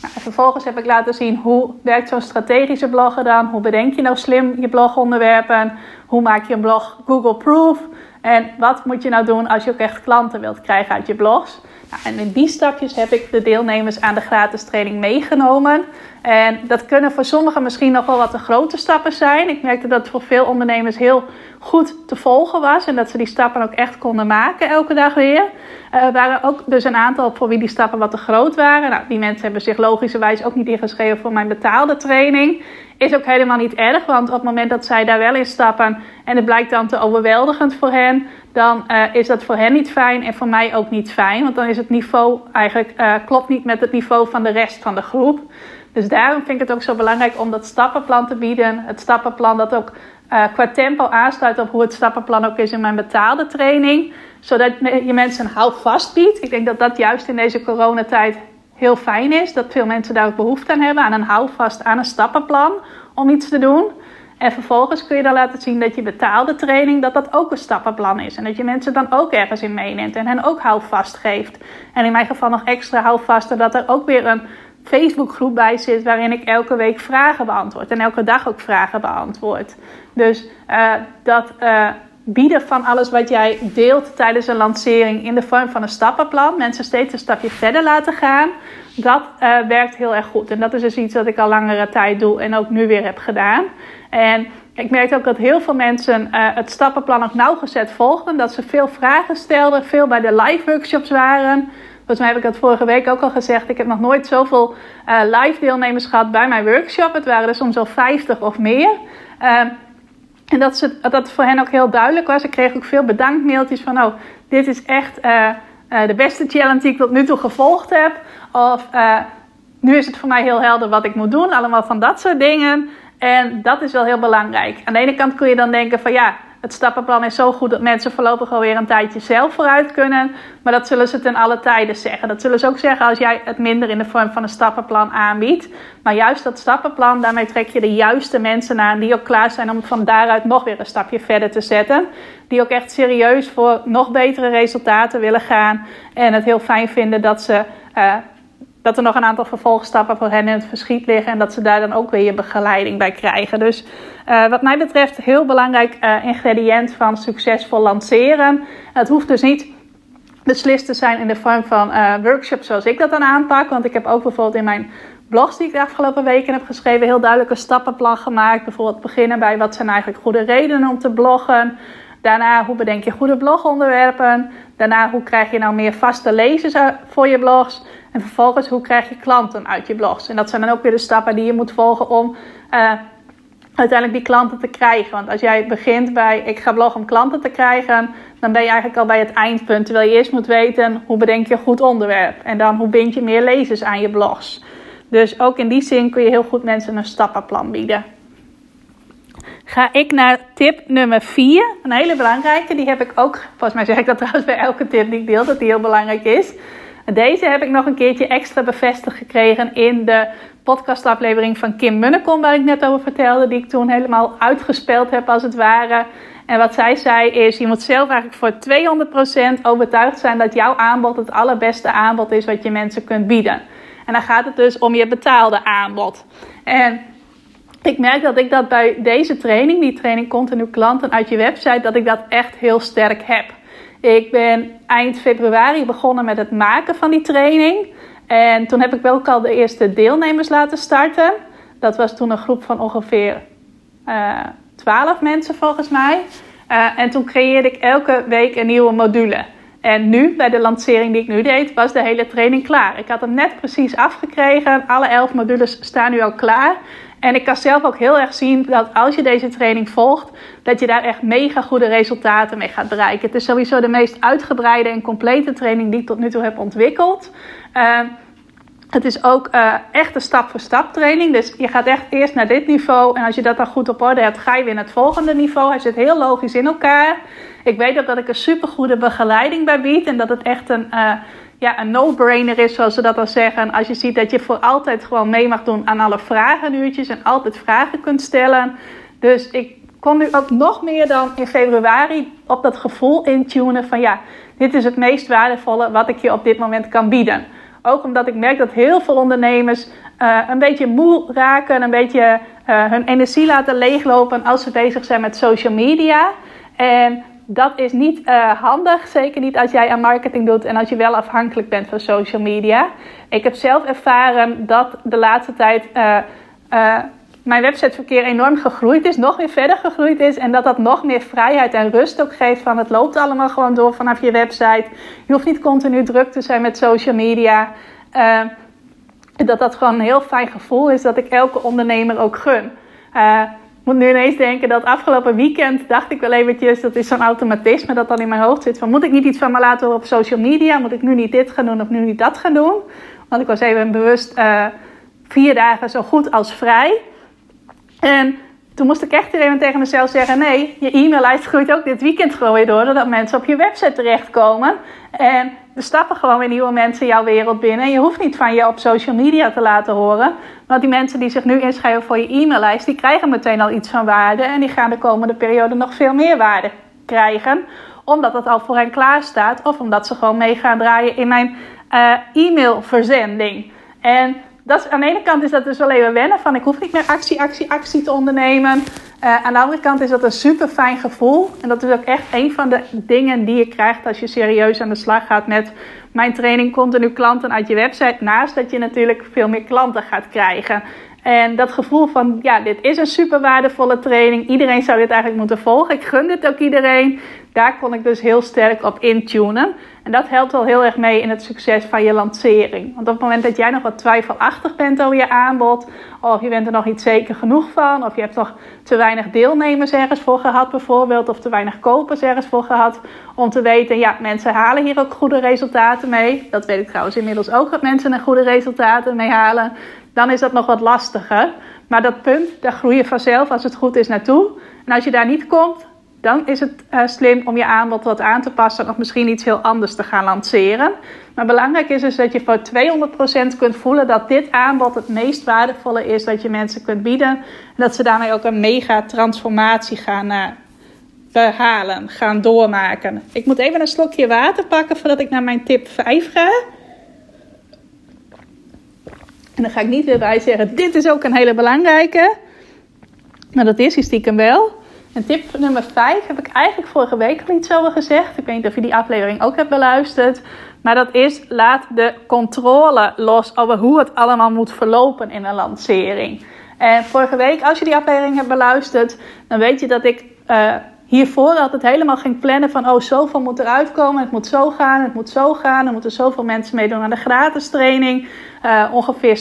Nou, en vervolgens heb ik laten zien hoe werkt zo'n strategische blogger dan? Hoe bedenk je nou slim je blogonderwerpen? Hoe maak je een blog Google Proof? En wat moet je nou doen als je ook echt klanten wilt krijgen uit je blogs? Nou, en in die stapjes heb ik de deelnemers aan de gratis training meegenomen. En dat kunnen voor sommigen misschien nog wel wat te grote stappen zijn. Ik merkte dat het voor veel ondernemers heel goed te volgen was. En dat ze die stappen ook echt konden maken elke dag weer. Uh, er waren ook dus een aantal voor wie die stappen wat te groot waren. Nou, die mensen hebben zich logischerwijs ook niet ingeschreven voor mijn betaalde training. Is ook helemaal niet erg, want op het moment dat zij daar wel in stappen en het blijkt dan te overweldigend voor hen, dan uh, is dat voor hen niet fijn en voor mij ook niet fijn. Want dan is het niveau eigenlijk uh, klopt niet met het niveau van de rest van de groep. Dus daarom vind ik het ook zo belangrijk om dat stappenplan te bieden. Het stappenplan dat ook uh, qua tempo aansluit op hoe het stappenplan ook is in mijn betaalde training. Zodat je mensen een houvast biedt. Ik denk dat dat juist in deze coronatijd heel fijn is. Dat veel mensen daar ook behoefte aan hebben. Aan een houvast, aan een stappenplan om iets te doen. En vervolgens kun je dan laten zien dat je betaalde training, dat dat ook een stappenplan is. En dat je mensen dan ook ergens in meeneemt en hen ook houvast geeft. En in mijn geval nog extra houvast, dat er ook weer een Facebookgroep bij zit waarin ik elke week vragen beantwoord. En elke dag ook vragen beantwoord. Dus uh, dat uh, bieden van alles wat jij deelt tijdens een lancering in de vorm van een stappenplan. Mensen steeds een stapje verder laten gaan. Dat uh, werkt heel erg goed. En dat is dus iets wat ik al langere tijd doe en ook nu weer heb gedaan. En ik merkte ook dat heel veel mensen het stappenplan ook nauwgezet volgden. Dat ze veel vragen stelden, veel bij de live workshops waren. Volgens mij heb ik dat vorige week ook al gezegd. Ik heb nog nooit zoveel uh, live deelnemers gehad bij mijn workshop. Het waren er soms al 50 of meer. Uh, en dat, ze, dat voor hen ook heel duidelijk was. Ik kreeg ook veel bedankmailtjes van: Oh, dit is echt uh, de beste challenge die ik tot nu toe gevolgd heb. Of nu is het voor mij heel helder wat ik moet doen. Allemaal van dat soort dingen. En dat is wel heel belangrijk. Aan de ene kant kun je dan denken: van ja het stappenplan is zo goed dat mensen voorlopig alweer een tijdje zelf vooruit kunnen. Maar dat zullen ze ten alle tijden zeggen. Dat zullen ze ook zeggen als jij het minder in de vorm van een stappenplan aanbiedt. Maar juist dat stappenplan, daarmee trek je de juiste mensen aan die ook klaar zijn om van daaruit nog weer een stapje verder te zetten. Die ook echt serieus voor nog betere resultaten willen gaan. En het heel fijn vinden dat ze. Uh, dat er nog een aantal vervolgstappen voor hen in het verschiet liggen. En dat ze daar dan ook weer je begeleiding bij krijgen. Dus uh, wat mij betreft heel belangrijk uh, ingrediënt van succesvol lanceren. Het hoeft dus niet beslist te zijn in de vorm van uh, workshops zoals ik dat dan aanpak. Want ik heb ook bijvoorbeeld in mijn blogs die ik de afgelopen weken heb geschreven... heel duidelijk een stappenplan gemaakt. Bijvoorbeeld beginnen bij wat zijn eigenlijk goede redenen om te bloggen... Daarna, hoe bedenk je goede blogonderwerpen? Daarna, hoe krijg je nou meer vaste lezers voor je blogs? En vervolgens, hoe krijg je klanten uit je blogs? En dat zijn dan ook weer de stappen die je moet volgen om uiteindelijk die klanten te krijgen. Want als jij begint bij ik ga bloggen om klanten te krijgen, dan ben je eigenlijk al bij het eindpunt. Terwijl je eerst moet weten hoe bedenk je een goed onderwerp. En dan hoe bind je meer lezers aan je blogs. Dus ook in die zin kun je heel goed mensen een stappenplan bieden. Ga ik naar tip nummer 4. Een hele belangrijke. Die heb ik ook, volgens mij zeg ik dat trouwens bij elke tip die ik deel, dat die heel belangrijk is. Deze heb ik nog een keertje extra bevestigd gekregen in de podcastaflevering van Kim Munnekom, waar ik net over vertelde, die ik toen helemaal uitgespeeld heb als het ware. En wat zij zei is, je moet zelf eigenlijk voor 200% overtuigd zijn dat jouw aanbod het allerbeste aanbod is wat je mensen kunt bieden. En dan gaat het dus om je betaalde aanbod. En ik merk dat ik dat bij deze training, die training continu klanten uit je website, dat ik dat echt heel sterk heb. Ik ben eind februari begonnen met het maken van die training. En toen heb ik wel ook al de eerste deelnemers laten starten. Dat was toen een groep van ongeveer uh, eh, 12 mensen volgens mij. Uh, en toen creëerde ik elke week een nieuwe module. En nu, bij de lancering die ik nu deed, was de hele training klaar. Ik had hem net precies afgekregen. Alle 11 modules staan nu al klaar. En ik kan zelf ook heel erg zien dat als je deze training volgt, dat je daar echt mega goede resultaten mee gaat bereiken. Het is sowieso de meest uitgebreide en complete training die ik tot nu toe heb ontwikkeld. Uh, het is ook uh, echt een stap-voor-stap training. Dus je gaat echt eerst naar dit niveau. En als je dat dan goed op orde hebt, ga je weer naar het volgende niveau. Hij zit heel logisch in elkaar. Ik weet ook dat ik een supergoede begeleiding bij bied. En dat het echt een, uh, ja, een no-brainer is, zoals ze dat al zeggen. Als je ziet dat je voor altijd gewoon mee mag doen aan alle vragenuurtjes. En altijd vragen kunt stellen. Dus ik kon nu ook nog meer dan in februari op dat gevoel intunen van ja, dit is het meest waardevolle wat ik je op dit moment kan bieden. Ook omdat ik merk dat heel veel ondernemers uh, een beetje moe raken, een beetje uh, hun energie laten leeglopen als ze bezig zijn met social media. En dat is niet uh, handig, zeker niet als jij aan marketing doet en als je wel afhankelijk bent van social media. Ik heb zelf ervaren dat de laatste tijd mijn websiteverkeer enorm gegroeid is, nog weer verder gegroeid is. En dat dat nog meer vrijheid en rust ook geeft van het loopt allemaal gewoon door vanaf je website. Je hoeft niet continu druk te zijn met social media. Dat dat gewoon een heel fijn gevoel is dat ik elke ondernemer ook gun. Moet nu ineens denken dat afgelopen weekend dacht ik wel eventjes, dat is zo'n automatisme dat dan in mijn hoofd zit. Van moet ik niet iets van me laten horen op social media? Moet ik nu niet dit gaan doen of nu niet dat gaan doen? Want ik was even bewust uh, vier dagen zo goed als vrij. En toen moest ik echt even tegen mezelf zeggen: nee, je e-maillijst groeit ook dit weekend gewoon weer door, doordat mensen op je website terechtkomen. En er stappen gewoon weer nieuwe mensen jouw wereld binnen. En je hoeft niet van je op social media te laten horen. Want die mensen die zich nu inschrijven voor je e-maillijst, die krijgen meteen al iets van waarde. En die gaan de komende periode nog veel meer waarde krijgen. Omdat het al voor hen klaar staat. Of omdat ze gewoon mee gaan draaien in mijn uh, e-mailverzending. En dat is, aan de ene kant is dat dus wel even wennen. Van ik hoef niet meer actie, actie, actie te ondernemen. Uh, aan de andere kant is dat een super fijn gevoel. En dat is ook echt een van de dingen die je krijgt als je serieus aan de slag gaat met mijn training continu klanten uit je website. Naast dat je natuurlijk veel meer klanten gaat krijgen. En dat gevoel van, ja, dit is een super waardevolle training. Iedereen zou dit eigenlijk moeten volgen. Ik gun dit ook iedereen. Daar kon ik dus heel sterk op intunen. En dat helpt wel heel erg mee in het succes van je lancering. Want op het moment dat jij nog wat twijfelachtig bent over je aanbod, of je bent er nog niet zeker genoeg van, of je hebt nog te weinig deelnemers ergens voor gehad bijvoorbeeld, of te weinig kopers ergens voor gehad, om te weten, ja, mensen halen hier ook goede resultaten mee. Dat weet ik trouwens inmiddels ook, dat mensen er goede resultaten mee halen. Dan is dat nog wat lastiger. Maar dat punt, daar groei je vanzelf als het goed is naartoe. En als je daar niet komt, dan is het uh, slim om je aanbod wat aan te passen of misschien iets heel anders te gaan lanceren. Maar belangrijk is dus dat je voor 200% kunt voelen dat dit aanbod het meest waardevolle is dat je mensen kunt bieden. En dat ze daarmee ook een mega transformatie gaan uh, behalen, gaan doormaken. Ik moet even een slokje water pakken voordat ik naar mijn tip 5 ga. En dan ga ik niet weer bij zeggen, dit is ook een hele belangrijke. Maar dat is hij stiekem wel. En tip nummer 5 heb ik eigenlijk vorige week al iets over gezegd. Ik weet niet of je die aflevering ook hebt beluisterd. Maar dat is, laat de controle los over hoe het allemaal moet verlopen in een lancering. En vorige week, als je die aflevering hebt beluisterd, dan weet je dat ik uh, hiervoor altijd helemaal ging plannen van... oh, zoveel moet eruit komen, het moet zo gaan, het moet zo gaan. Er moeten zoveel mensen meedoen aan de gratis training. Uh, ongeveer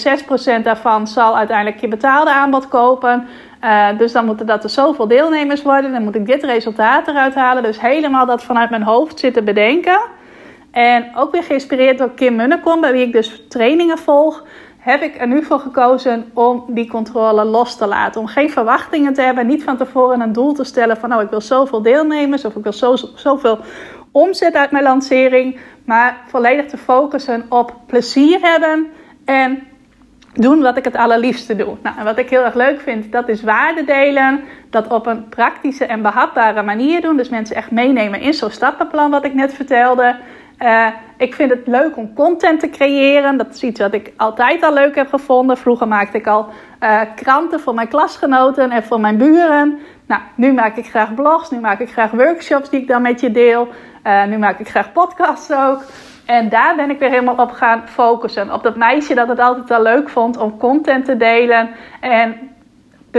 6% daarvan zal uiteindelijk je betaalde aanbod kopen... Uh, dus dan moeten dat er zoveel deelnemers worden. Dan moet ik dit resultaat eruit halen. Dus helemaal dat vanuit mijn hoofd zitten bedenken. En ook weer geïnspireerd door Kim Munnekom, bij wie ik dus trainingen volg. Heb ik er nu voor gekozen om die controle los te laten. Om geen verwachtingen te hebben. Niet van tevoren een doel te stellen van, nou, ik wil zoveel deelnemers of ik wil zo, zoveel omzet uit mijn lancering. Maar volledig te focussen op plezier hebben en doen wat ik het allerliefste doe. Nou, en wat ik heel erg leuk vind, dat is waarde delen. Dat op een praktische en behapbare manier doen. Dus mensen echt meenemen in zo'n stappenplan wat ik net vertelde. Uh, ik vind het leuk om content te creëren. Dat is iets wat ik altijd al leuk heb gevonden. Vroeger maakte ik al uh, kranten voor mijn klasgenoten en voor mijn buren. Nou, nu maak ik graag blogs. Nu maak ik graag workshops die ik dan met je deel. Uh, nu maak ik graag podcasts ook. En daar ben ik weer helemaal op gaan focussen. Op dat meisje dat het altijd al leuk vond om content te delen. En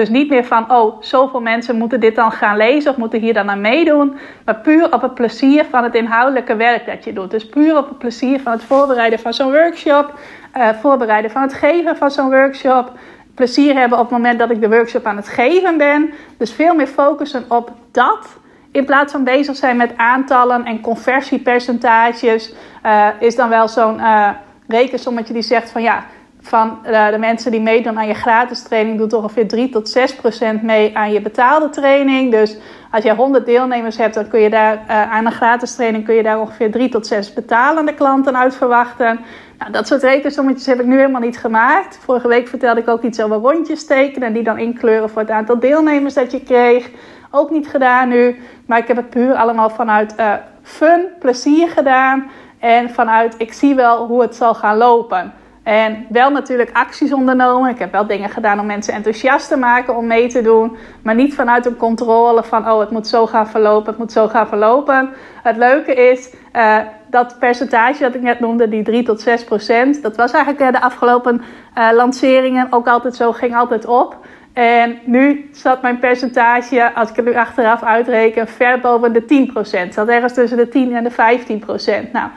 dus niet meer van, oh, zoveel mensen moeten dit dan gaan lezen of moeten hier dan aan meedoen. Maar puur op het plezier van het inhoudelijke werk dat je doet. Dus puur op het plezier van het voorbereiden van zo'n workshop. Uh, voorbereiden van het geven van zo'n workshop. Plezier hebben op het moment dat ik de workshop aan het geven ben. Dus veel meer focussen op dat. In plaats van bezig zijn met aantallen en conversiepercentages. Uh, is dan wel zo'n uh, rekensommetje die zegt van ja van uh, de mensen die meedoen aan je gratis training doet ongeveer 3 tot 6 procent mee aan je betaalde training. Dus als je 100 deelnemers hebt, dan kun je daar uh, aan een gratis training kun je daar ongeveer 3 tot 6 betalende klanten uit verwachten. Nou, dat soort rekensommetjes heb ik nu helemaal niet gemaakt. Vorige week vertelde ik ook iets over rondjes tekenen en die dan inkleuren voor het aantal deelnemers dat je kreeg. Ook niet gedaan nu, maar ik heb het puur allemaal vanuit uh, fun, plezier gedaan en vanuit ik zie wel hoe het zal gaan lopen. En wel natuurlijk acties ondernomen. Ik heb wel dingen gedaan om mensen enthousiast te maken om mee te doen. Maar niet vanuit een controle van, oh, het moet zo gaan verlopen, het moet zo gaan verlopen. Het leuke is, uh, dat percentage dat ik net noemde, die 3 tot 6 procent. Dat was eigenlijk de afgelopen uh, lanceringen ook altijd zo, ging altijd op. En nu zat mijn percentage, als ik het nu achteraf uitreken, ver boven de 10 procent. Zat ergens tussen de 10 en de 15 procent. Nou...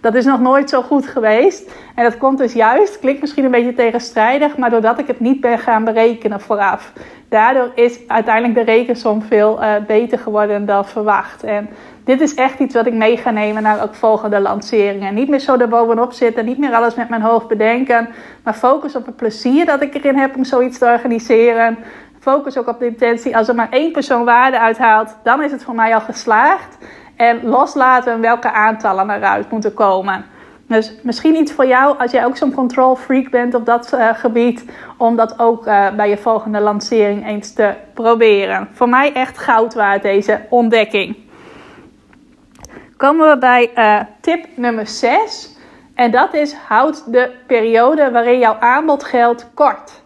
Dat is nog nooit zo goed geweest. En dat komt dus juist, klinkt misschien een beetje tegenstrijdig, maar doordat ik het niet ben gaan berekenen vooraf. Daardoor is uiteindelijk de rekensom veel uh, beter geworden dan verwacht. En dit is echt iets wat ik mee ga nemen naar ook volgende lanceringen. Niet meer zo erbovenop zitten, niet meer alles met mijn hoofd bedenken, maar focus op het plezier dat ik erin heb om zoiets te organiseren. Focus ook op de intentie, als er maar één persoon waarde uithaalt, dan is het voor mij al geslaagd. En loslaten welke aantallen eruit moeten komen. Dus misschien iets voor jou als jij ook zo'n control freak bent op dat uh, gebied. Om dat ook uh, bij je volgende lancering eens te proberen. Voor mij echt goud waard deze ontdekking. Komen we bij uh, tip nummer 6. En dat is houd de periode waarin jouw aanbod geldt kort.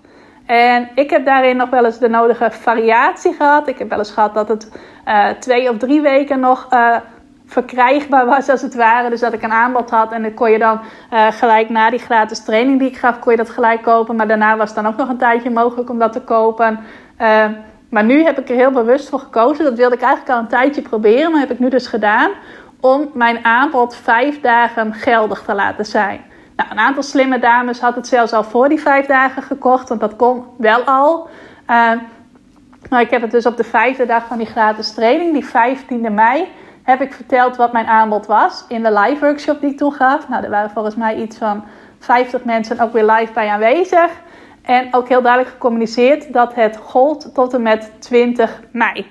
En ik heb daarin nog wel eens de nodige variatie gehad. Ik heb wel eens gehad dat het uh, twee of drie weken nog uh, verkrijgbaar was, als het ware. Dus dat ik een aanbod had en dan kon je dan uh, gelijk na die gratis training die ik gaf, kon je dat gelijk kopen. Maar daarna was het dan ook nog een tijdje mogelijk om dat te kopen. maar nu heb ik er heel bewust voor gekozen. Dat wilde ik eigenlijk al een tijdje proberen, maar heb ik nu dus gedaan. Om mijn aanbod vijf dagen geldig te laten zijn. Nou, een aantal slimme dames had het zelfs al voor die vijf dagen gekocht, want dat kon wel al. Maar ik heb het dus op de vijfde dag van die gratis training, die 15e mei, heb ik verteld wat mijn aanbod was in de live workshop die ik toen gaf. Nou, er waren volgens mij iets van 50 mensen ook weer live bij aanwezig. En ook heel duidelijk gecommuniceerd dat het gold tot en met 20 mei.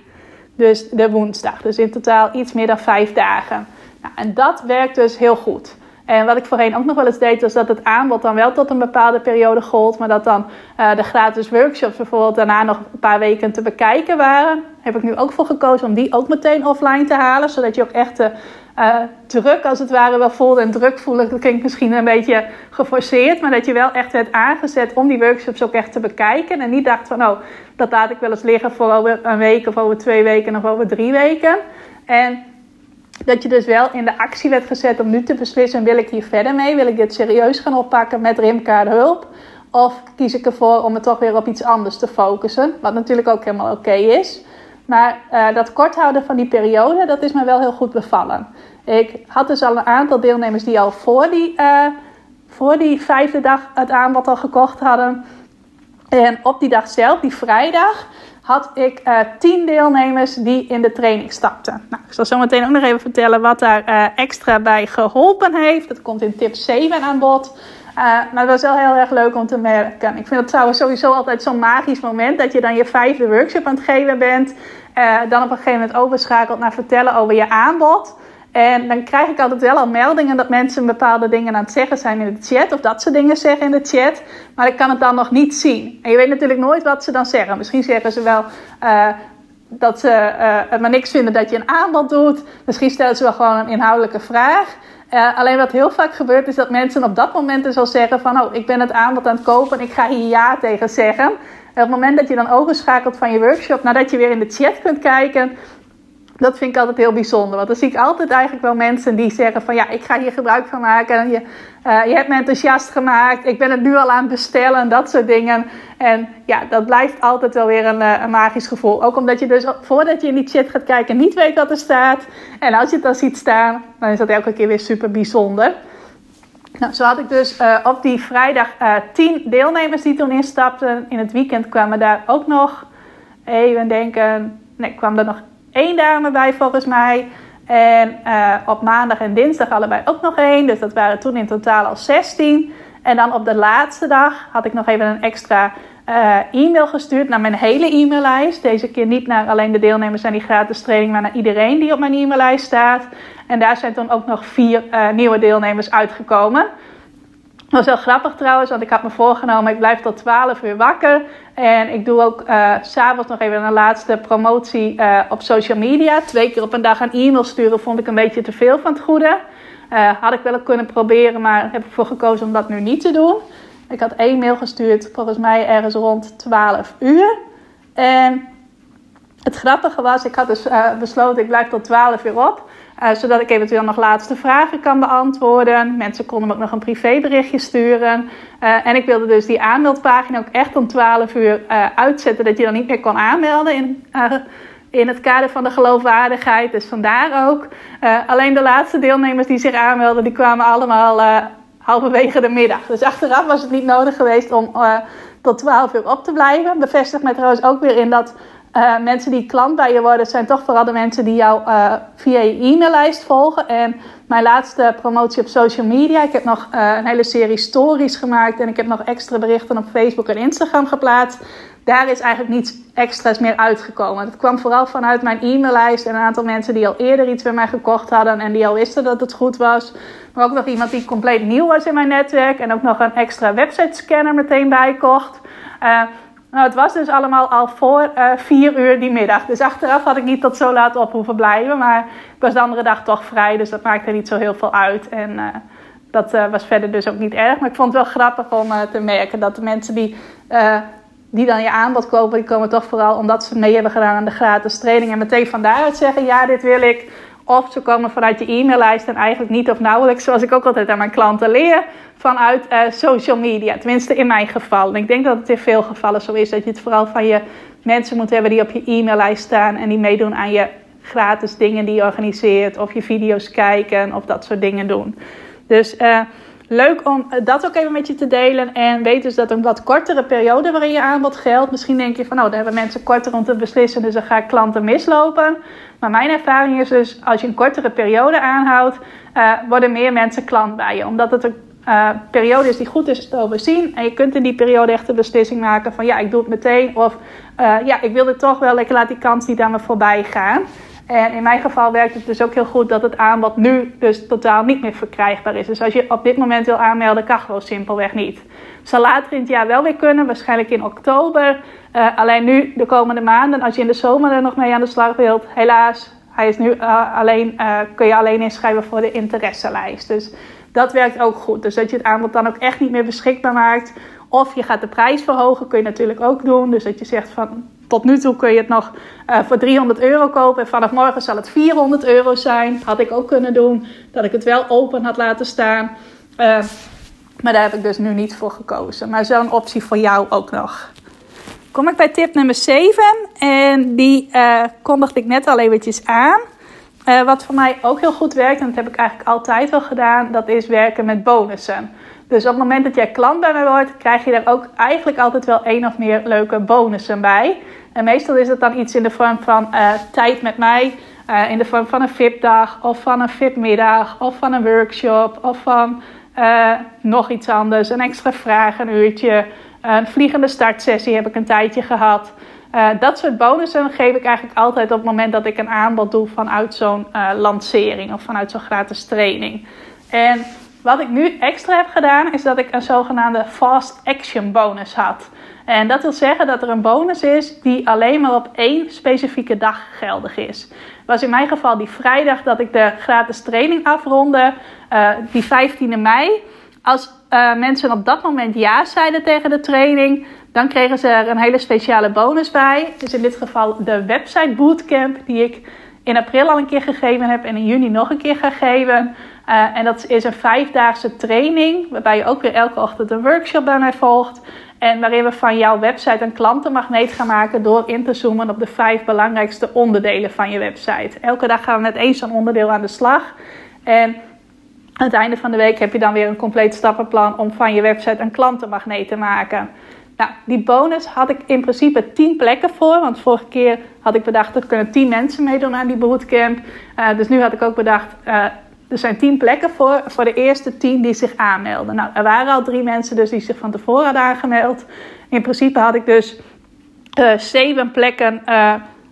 Dus de woensdag. Dus in totaal iets meer dan vijf dagen. Nou, en dat werkt dus heel goed. En wat ik voorheen ook nog wel eens deed, was dat het aanbod dan wel tot een bepaalde periode gold, maar dat dan uh, de gratis workshops bijvoorbeeld daarna nog een paar weken te bekijken waren. Heb ik nu ook voor gekozen om die ook meteen offline te halen, zodat je ook echt de uh, druk als het ware wel voelde. En druk voelen, dat klinkt misschien een beetje geforceerd, maar dat je wel echt werd aangezet om die workshops ook echt te bekijken. En niet dacht van, oh, dat laat ik wel eens liggen voor over een week of over twee weken of over drie weken. En dat je dus wel in de actie werd gezet om nu te beslissen: wil ik hier verder mee? Wil ik dit serieus gaan oppakken met Rimkaart hulp? Of kies ik ervoor om het toch weer op iets anders te focussen? Wat natuurlijk ook helemaal oké is. Maar uh, dat kort houden van die periode, dat is me wel heel goed bevallen. Ik had dus al een aantal deelnemers die al voor die, uh, voor die vijfde dag het aanbod al gekocht hadden. En op die dag zelf, die vrijdag, had ik uh, tien deelnemers die in de training stapten. Nou, ik zal zo meteen ook nog even vertellen wat daar uh, extra bij geholpen heeft. Dat komt in tip 7 aan bod. maar het was wel heel erg leuk om te merken. Ik vind het trouwens sowieso altijd zo'n magisch moment dat je dan je vijfde workshop aan het geven bent. dan op een gegeven moment overschakelt naar vertellen over je aanbod. En dan krijg ik altijd wel al meldingen dat mensen bepaalde dingen aan het zeggen zijn in de chat. Of dat ze dingen zeggen in de chat. Maar ik kan het dan nog niet zien. En je weet natuurlijk nooit wat ze dan zeggen. Misschien zeggen ze wel uh, dat ze uh, maar niks vinden dat je een aanbod doet. Misschien stellen ze wel gewoon een inhoudelijke vraag. Alleen wat heel vaak gebeurt is dat mensen op dat moment dus al zeggen van... oh, ik ben het aanbod aan het kopen en ik ga hier ja tegen zeggen. En op het moment dat je dan overschakelt van je workshop... nadat je weer in de chat kunt kijken dat vind ik altijd heel bijzonder. Want dan zie ik altijd eigenlijk wel mensen die zeggen van ja, ik ga hier gebruik van maken. Je, uh, je hebt me enthousiast gemaakt. Ik ben het nu al aan het bestellen en dat soort dingen. En ja, dat blijft altijd wel weer een, uh, een, magisch gevoel. Ook omdat je dus voordat je in die chat gaat kijken niet weet wat er staat. En als je het dan ziet staan, dan is dat elke keer weer super bijzonder. Nou, zo had ik dus uh, op die vrijdag tien deelnemers die toen instapten. In het weekend kwamen daar ook nog, even denken, nee, kwam er nog één dame bij volgens mij. En uh, op maandag en dinsdag allebei ook nog één. Dus dat waren toen in totaal al 16. En dan op de laatste dag had ik nog even een extra uh, e-mail gestuurd naar mijn hele e-maillijst. Deze keer niet naar alleen de deelnemers aan die gratis training, maar naar iedereen die op mijn e-maillijst staat. En daar zijn toen ook nog vier uh, nieuwe deelnemers uitgekomen. Dat was wel grappig trouwens, want ik had me voorgenomen, ik blijf tot 12 uur wakker. En ik doe ook uh, s'avonds nog even een laatste promotie uh, op social media. Twee keer op een dag een e-mail sturen vond ik een beetje te veel van het goede. Uh, had ik wel kunnen proberen, maar heb ik voor gekozen om dat nu niet te doen. Ik had één mail gestuurd, volgens mij ergens rond 12 uur. En het grappige was, ik had dus besloten, ik blijf tot 12 uur op. Uh, zodat ik eventueel nog laatste vragen kan beantwoorden. Mensen konden me ook nog een privéberichtje sturen. Uh, en ik wilde dus die aanmeldpagina ook echt om 12 uur uh, uitzetten. Dat je dan niet meer kon aanmelden in, in het kader van de geloofwaardigheid. Dus vandaar ook. alleen de laatste deelnemers die zich aanmelden, die kwamen allemaal halverwege de middag. Dus achteraf was het niet nodig geweest om tot 12 uur op te blijven. Bevestigt mij trouwens ook weer in dat uh, mensen die klant bij je worden, zijn toch vooral de mensen die jou uh, via je e-maillijst volgen. En mijn laatste promotie op social media. Ik heb nog uh, een hele serie stories gemaakt. En ik heb nog extra berichten op Facebook en Instagram geplaatst. Daar is eigenlijk niets extra's meer uitgekomen. Het kwam vooral vanuit mijn e-maillijst en een aantal mensen die al eerder iets bij mij gekocht hadden. En die al wisten dat het goed was. Maar ook nog iemand die compleet nieuw was in mijn netwerk. En ook nog een extra website scanner meteen bijkocht. Nou, het was dus allemaal al voor uh, vier uur die middag. Dus achteraf had ik niet tot zo laat op hoeven blijven. Maar ik was de andere dag toch vrij, dus dat maakte niet zo heel veel uit. En uh, dat uh, was verder dus ook niet erg. Maar ik vond het wel grappig om te merken dat de mensen die, die dan je aanbod kopen, die komen toch vooral omdat ze mee hebben gedaan aan de gratis training. En meteen van daaruit zeggen, ja, dit wil ik. Of ze komen vanuit je e-maillijst en eigenlijk niet of nauwelijks, zoals ik ook altijd aan mijn klanten leer, vanuit uh, social media. Tenminste in mijn geval. En ik denk dat het in veel gevallen zo is dat je het vooral van je mensen moet hebben die op je e-maillijst staan en die meedoen aan je gratis dingen die je organiseert, of je video's kijken of dat soort dingen doen. Dus uh, leuk om dat ook even met je te delen. En weet dus dat een wat kortere periode waarin je aanbod geldt. Misschien denk je van, nou, daar hebben mensen korter om te beslissen, dus dan ga ik klanten mislopen. Maar mijn ervaring is dus, als je een kortere periode aanhoudt, uh, worden meer mensen klant bij je. Omdat het een uh, periode is die goed is te overzien. En je kunt in die periode echt de beslissing maken van, ja, ik doe het meteen. Of, ja, ik wil dit toch wel, ik laat die kans niet aan me voorbij gaan. En in mijn geval werkt het dus ook heel goed dat het aanbod nu dus totaal niet meer verkrijgbaar is. Dus als je op dit moment wil aanmelden, kan gewoon simpelweg niet. Zal later in het jaar wel weer kunnen, waarschijnlijk in oktober. Uh, alleen nu, de komende maanden, als je in de zomer er nog mee aan de slag wilt, helaas, hij is nu uh, alleen, uh, kun je alleen inschrijven voor de interesselijst. Dus dat werkt ook goed. Dus dat je het aanbod dan ook echt niet meer beschikbaar maakt. Of je gaat de prijs verhogen, kun je natuurlijk ook doen. Dus dat je zegt van tot nu toe kun je het nog uh, voor 300 euro kopen. En vanaf morgen zal het 400 euro zijn. Had ik ook kunnen doen. Dat ik het wel open had laten staan. Uh, maar daar heb ik dus nu niet voor gekozen. Maar zo'n optie voor jou ook nog. Kom ik bij tip nummer 7. En die uh, kondigde ik net al eventjes aan. Wat voor mij ook heel goed werkt, en dat heb ik eigenlijk altijd wel gedaan, dat is werken met bonussen. Dus op het moment dat jij klant bij mij wordt, krijg je daar ook eigenlijk altijd wel één of meer leuke bonussen bij. En meestal is het dan iets in de vorm van uh, tijd met mij, uh, in de vorm van een VIP-dag, of van een VIP-middag, of van een workshop, of van Uh, nog iets anders, een extra vragenuurtje, een vliegende startsessie heb ik een tijdje gehad. Dat soort bonussen geef ik eigenlijk altijd op het moment dat ik een aanbod doe vanuit zo'n lancering of vanuit zo'n gratis training. En wat ik nu extra heb gedaan, is dat ik een zogenaamde fast action bonus had. En dat wil zeggen dat er een bonus is die alleen maar op één specifieke dag geldig is. Was in mijn geval die vrijdag dat ik de gratis training afronde, uh, die 15e mei. Als uh, mensen op dat moment ja zeiden tegen de training, dan kregen ze er een hele speciale bonus bij. Dus in dit geval de website bootcamp die ik in april al een keer gegeven heb en in juni nog een keer ga geven. Uh, en dat is een vijfdaagse training, waarbij je ook weer elke ochtend een workshop bij mij volgt. En waarin we van jouw website een klantenmagneet gaan maken door in te zoomen op de vijf belangrijkste onderdelen van je website. Elke dag gaan we met één zo'n onderdeel aan de slag. En aan het einde van de week heb je dan weer een compleet stappenplan om van je website een klantenmagneet te maken. Nou, die bonus had ik in principe 10 plekken voor. Want vorige keer had ik bedacht dat kunnen 10 mensen meedoen aan die bootcamp. Uh, dus nu had ik ook bedacht, uh, er zijn 10 plekken voor, voor de eerste 10 die zich aanmelden. Nou, er waren al drie mensen dus die zich van tevoren hadden aangemeld. In principe had ik dus uh, zeven plekken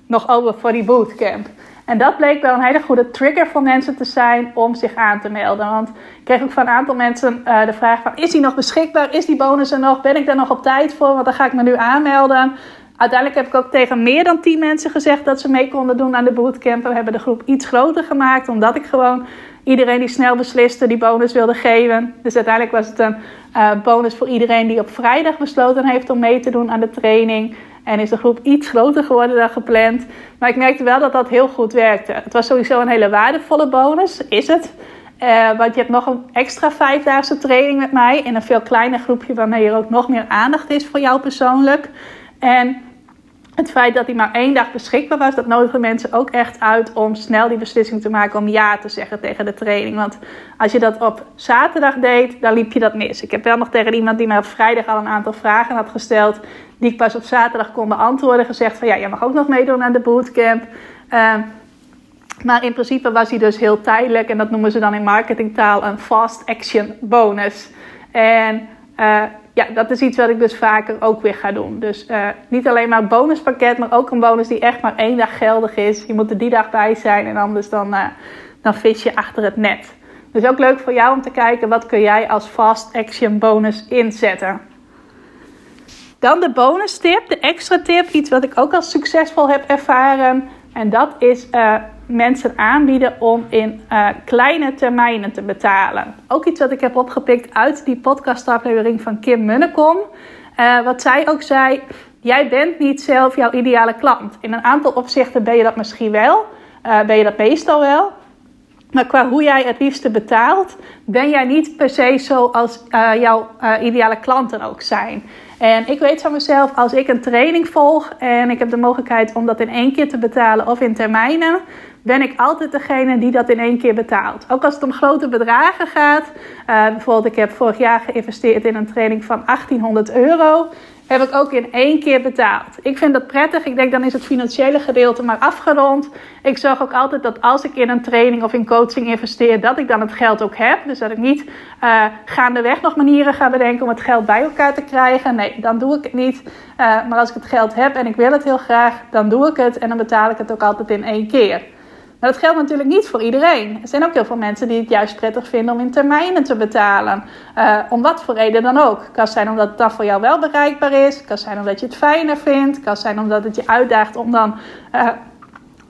nog over voor die bootcamp. En dat bleek wel een hele goede trigger voor mensen te zijn om zich aan te melden. Want ik kreeg ook van een aantal mensen uh, de vraag van... is die nog beschikbaar? Is die bonus er nog? Ben ik daar nog op tijd voor? Want dan ga ik me nu aanmelden. Uiteindelijk heb ik ook tegen meer dan 10 mensen gezegd dat ze mee konden doen aan de bootcamp. We hebben de groep iets groter gemaakt, omdat ik gewoon iedereen die snel besliste die bonus wilde geven. Dus uiteindelijk was het een uh, bonus voor iedereen die op vrijdag besloten heeft om mee te doen aan de training. En is de groep iets groter geworden dan gepland. Maar ik merkte wel dat dat heel goed werkte. Het was sowieso een hele waardevolle bonus, is het. Uh, want je hebt nog een extra vijfdaagse training met mij in een veel kleiner groepje waarmee er ook nog meer aandacht is voor jou persoonlijk. En het feit dat hij maar één dag beschikbaar was, dat nodigen mensen ook echt uit om snel die beslissing te maken om ja te zeggen tegen de training. Want als je dat op zaterdag deed, dan liep je dat mis. Ik heb wel nog tegen iemand die mij op vrijdag al een aantal vragen had gesteld, die ik pas op zaterdag kon beantwoorden, gezegd van ja, jij mag ook nog meedoen aan de bootcamp. Uh, maar in principe was hij dus heel tijdelijk en dat noemen ze dan in marketingtaal een fast action bonus. En uh, ja, dat is iets wat ik dus vaker ook weer ga doen. Dus uh, niet alleen maar een bonuspakket, maar ook een bonus die echt maar één dag geldig is. Je moet er die dag bij zijn en anders dan, uh, dan vis je achter het net. Dus ook leuk voor jou om te kijken wat kun jij als fast action bonus inzetten. Dan de bonus tip, de extra tip, iets wat ik ook als succesvol heb ervaren. En dat is uh, mensen aanbieden om in uh, kleine termijnen te betalen. Ook iets wat ik heb opgepikt uit die podcastaflevering van Kim Munnekom. Uh, wat zij ook zei, jij bent niet zelf jouw ideale klant. In een aantal opzichten ben je dat misschien wel, ben je dat meestal wel. Maar qua hoe jij het liefste betaalt, ben jij niet per se zoals jouw ideale klanten ook zijn. En ik weet van mezelf, als ik een training volg en ik heb de mogelijkheid om dat in één keer te betalen of in termijnen, ben ik altijd degene die dat in één keer betaalt. Ook als het om grote bedragen gaat. Uh, bijvoorbeeld, ik heb vorig jaar geïnvesteerd in een training van 1800 euro heb ik ook in één keer betaald. Ik vind dat prettig. Ik denk dan is het financiële gedeelte maar afgerond. Ik zorg ook altijd dat als ik in een training of in coaching investeer, dat ik dan het geld ook heb. Dus dat ik niet uh, gaandeweg nog manieren ga bedenken om het geld bij elkaar te krijgen. Nee, dan doe ik het niet. Uh, maar als ik het geld heb en ik wil het heel graag, dan doe ik het. En dan betaal ik het ook altijd in één keer. Maar dat geldt natuurlijk niet voor iedereen. Er zijn ook heel veel mensen die het juist prettig vinden om in termijnen te betalen. Uh, om wat voor reden dan ook. Het kan zijn omdat het voor jou wel bereikbaar is. Het kan zijn omdat je het fijner vindt. Het kan zijn omdat het je uitdaagt om dan uh,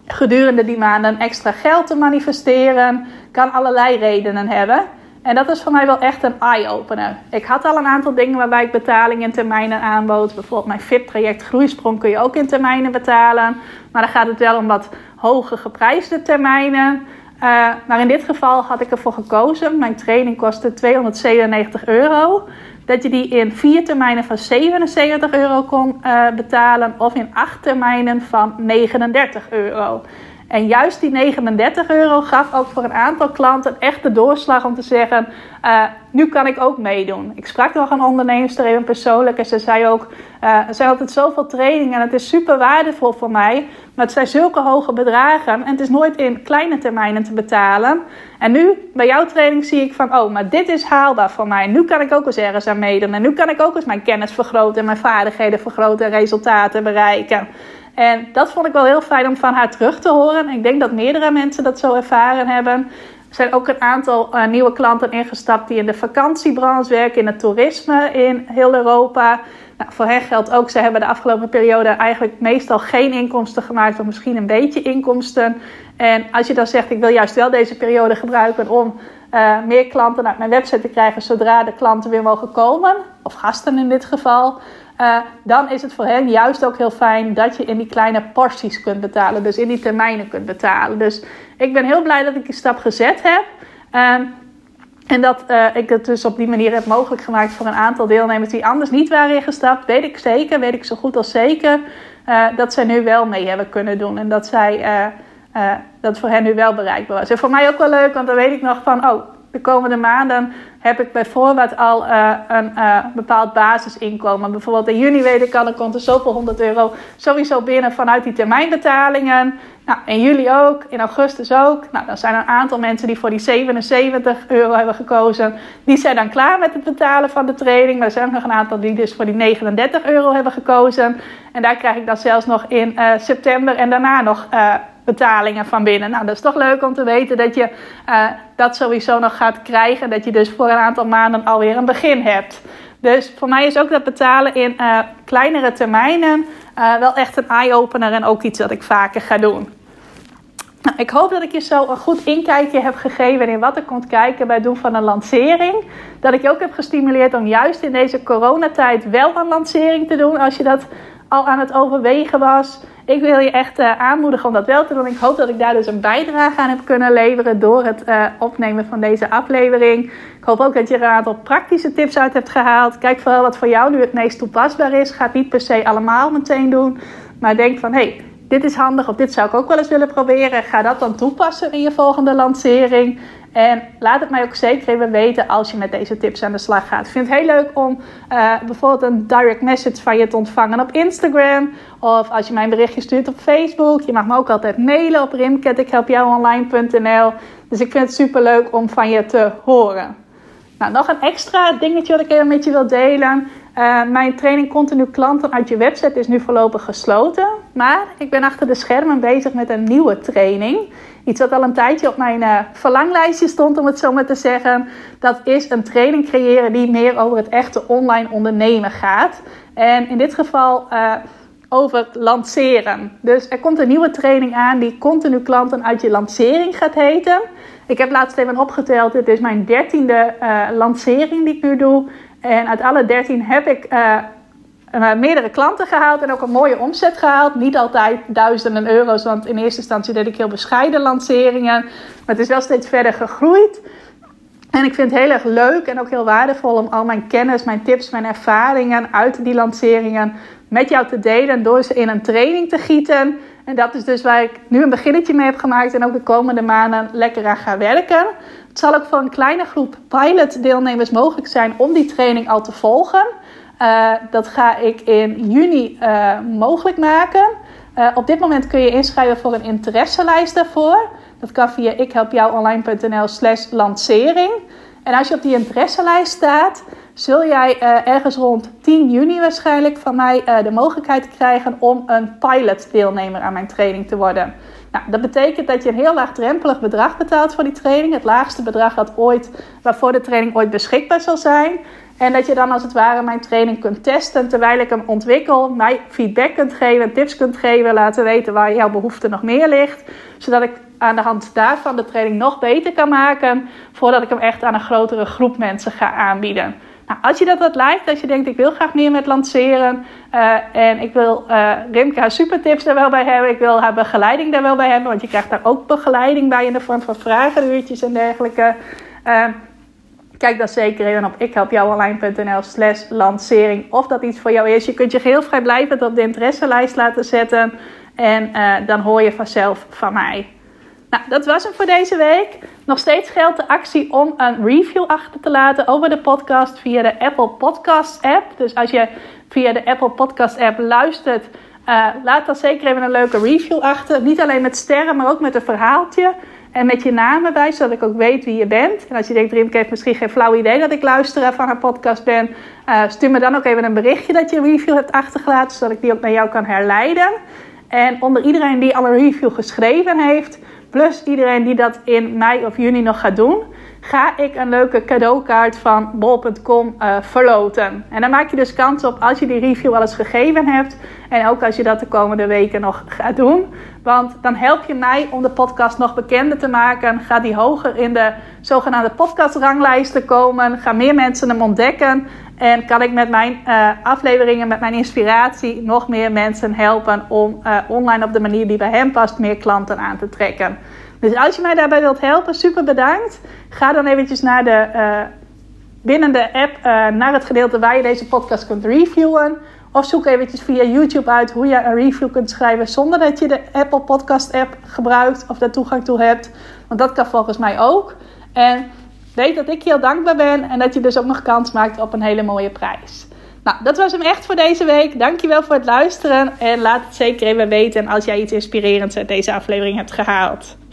gedurende die maanden extra geld te manifesteren. Kan allerlei redenen hebben. En dat is voor mij wel echt een eye-opener. Ik had al een aantal dingen waarbij ik betaling in termijnen aanbood. Bijvoorbeeld mijn VIP-traject Groeisprong kun je ook in termijnen betalen. Maar dan gaat het wel om wat hoge geprijsde termijnen. Uh, maar in dit geval had ik ervoor gekozen. Mijn training kostte 297 euro. Dat je die in vier termijnen van 77 euro kon uh, betalen. Of in acht termijnen van 39 euro. En juist die 39 euro gaf ook voor een aantal klanten echt de doorslag om te zeggen: uh, nu kan ik ook meedoen. Ik sprak nog een ondernemer even persoonlijk en ze zei ook: uh, er zijn altijd zoveel trainingen en het is super waardevol voor mij. Maar het zijn zulke hoge bedragen en het is nooit in kleine termijnen te betalen. En nu bij jouw training zie ik van: oh, maar dit is haalbaar voor mij. Nu kan ik ook eens ergens aan meedoen. En nu kan ik ook eens mijn kennis vergroten en mijn vaardigheden vergroten en resultaten bereiken. En dat vond ik wel heel fijn om van haar terug te horen. Ik denk dat meerdere mensen dat zo ervaren hebben. Er zijn ook een aantal uh, nieuwe klanten ingestapt die in de vakantiebranche werken, in het toerisme in heel Europa. Nou, voor hen geldt ook, ze hebben de afgelopen periode eigenlijk meestal geen inkomsten gemaakt, of misschien een beetje inkomsten. En als je dan zegt, ik wil juist wel deze periode gebruiken om uh, meer klanten naar mijn website te krijgen zodra de klanten weer mogen komen, of gasten in dit geval, uh, dan is het voor hen juist ook heel fijn dat je in die kleine porties kunt betalen. Dus in die termijnen kunt betalen. Dus ik ben heel blij dat ik die stap gezet heb. Uh, en dat uh, ik het dus op die manier heb mogelijk gemaakt voor een aantal deelnemers die anders niet waren ingestapt. Weet ik zeker, weet ik zo goed als zeker. Uh, dat zij nu wel mee hebben kunnen doen. En dat zij dat voor hen nu wel bereikbaar was. En voor mij ook wel leuk, want dan weet ik nog van, oh, de komende maanden heb ik bijvoorbeeld al uh, een uh, bepaald basisinkomen. Bijvoorbeeld in juni weet ik al, dan komt er zoveel 100 euro sowieso binnen vanuit die termijnbetalingen. Nou, in juli ook, in augustus ook. Nou, dan zijn er een aantal mensen die voor die 77 euro hebben gekozen. Die zijn dan klaar met het betalen van de training. Maar er zijn ook nog een aantal die dus voor die 39 euro hebben gekozen. En daar krijg ik dan zelfs nog in uh, september en daarna nog betalingen van binnen. Nou, dat is toch leuk om te weten dat je uh, dat sowieso nog gaat krijgen. Dat je dus voor een aantal maanden alweer een begin hebt. Dus voor mij is ook dat betalen in uh, kleinere termijnen uh, wel echt een eye-opener en ook iets dat ik vaker ga doen. Nou, ik hoop dat ik je zo een goed inkijkje heb gegeven in wat er komt kijken bij het doen van een lancering. Dat ik je ook heb gestimuleerd om juist in deze coronatijd wel een lancering te doen als je dat al aan het overwegen was. Ik wil je echt uh, aanmoedigen om dat wel te doen. Ik hoop dat ik daar dus een bijdrage aan heb kunnen leveren door het uh, opnemen van deze aflevering. Ik hoop ook dat je er een aantal praktische tips uit hebt gehaald. Kijk vooral wat voor jou nu het meest toepasbaar is. Ga het niet per se allemaal meteen doen. Maar denk van, hé, hey, dit is handig of dit zou ik ook wel eens willen proberen. Ga dat dan toepassen in je volgende lancering. En laat het mij ook zeker even weten als je met deze tips aan de slag gaat. Ik vind het heel leuk om uh, bijvoorbeeld een direct message van je te ontvangen op Instagram. Of als je mij een berichtje stuurt op Facebook. Je mag me ook altijd mailen op rimket.ikhelpjouonline.nl Dus ik vind het super leuk om van je te horen. Nou, nog een extra dingetje wat ik even met je wil delen. Uh, mijn training Continu Klanten uit je website is nu voorlopig gesloten. Maar ik ben achter de schermen bezig met een nieuwe training. Iets wat al een tijdje op mijn uh, verlanglijstje stond, om het zo maar te zeggen. Dat is een training creëren die meer over het echte online ondernemen gaat. En in dit geval uh, over lanceren. Dus er komt een nieuwe training aan die continu klanten uit je lancering gaat heten. Ik heb laatst even opgeteld, dit is mijn dertiende uh, lancering die ik nu doe. En uit alle dertien heb ik uh, meerdere klanten gehaald en ook een mooie omzet gehaald. Niet altijd duizenden euro's, want in eerste instantie deed ik heel bescheiden lanceringen. Maar het is wel steeds verder gegroeid. En ik vind het heel erg leuk en ook heel waardevol om al mijn kennis, mijn tips, mijn ervaringen uit die lanceringen met jou te delen. Door ze in een training te gieten. En dat is dus waar ik nu een beginnetje mee heb gemaakt en ook de komende maanden lekker aan ga werken. Het zal ook voor een kleine groep pilot deelnemers mogelijk zijn om die training al te volgen. Uh, dat ga ik in juni uh, mogelijk maken. Uh, op dit moment kun je inschrijven voor een interesselijst daarvoor. Dat kan via ikhelpjouonline.nl slash lancering. En als je op die interesselijst staat, zul jij ergens rond 10 juni waarschijnlijk van mij de mogelijkheid krijgen om een pilot deelnemer aan mijn training te worden. Nou, dat betekent dat je een heel laagdrempelig bedrag betaalt voor die training. Het laagste bedrag dat ooit, waarvoor de training ooit beschikbaar zal zijn. En dat je dan als het ware mijn training kunt testen terwijl ik hem ontwikkel. Mij feedback kunt geven, tips kunt geven, laten weten waar jouw behoefte nog meer ligt. Zodat ik aan de hand daarvan de training nog beter kan maken. Voordat ik hem echt aan een grotere groep mensen ga aanbieden. Nou, als je dat wat lijkt, als je denkt ik wil graag meer met lanceren. Uh, en ik wil uh, Rimke haar supertips daar wel bij hebben. Ik wil haar begeleiding daar wel bij hebben. Want je krijgt daar ook begeleiding bij in de vorm van vragenuurtjes en dergelijke. Uh, Kijk dan zeker even op ikhelpjouonline.nl slash lancering of dat iets voor jou is. Je kunt je heel vrijblijvend op de interesselijst laten zetten. En uh, dan hoor je vanzelf van mij. Nou, dat was hem voor deze week. Nog steeds geldt de actie om een review achter te laten over de podcast via de Apple Podcasts app. Dus als je via de Apple Podcast app luistert, uh, laat dan zeker even een leuke review achter. Niet alleen met sterren, maar ook met een verhaaltje. En met je naam erbij, zodat ik ook weet wie je bent. En als je denkt, Riemke heeft misschien geen flauw idee dat ik luisteraar van haar podcast ben. Uh, stuur me dan ook even een berichtje dat je een review hebt achtergelaten, zodat ik die ook naar jou kan herleiden. En onder iedereen die al een review geschreven heeft, plus iedereen die dat in mei of juni nog gaat doen, ga ik een leuke cadeaukaart van bol.com eh, verloten. En dan maak je dus kans op als je die review al eens gegeven hebt. En ook als je dat de komende weken nog gaat doen. Want dan help je mij om de podcast nog bekender te maken. Gaat die hoger in de zogenaamde podcastranglijsten komen. Gaan meer mensen hem ontdekken. En kan ik met mijn uh, afleveringen, met mijn inspiratie, nog meer mensen helpen om uh, online op de manier die bij hen past, meer klanten aan te trekken. Dus als je mij daarbij wilt helpen, super bedankt. Ga dan eventjes naar de, binnen de app naar het gedeelte waar je deze podcast kunt reviewen. Of zoek eventjes via YouTube uit hoe je een review kunt schrijven zonder dat je de Apple Podcast app gebruikt of daar toegang toe hebt. Want dat kan volgens mij ook. En weet dat ik heel dankbaar ben en dat je dus ook nog kans maakt op een hele mooie prijs. Nou, dat was hem echt voor deze week. Dankjewel voor het luisteren. En laat het zeker even weten als jij iets inspirerends uit deze aflevering hebt gehaald.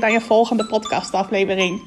weer bij een volgende podcastaflevering.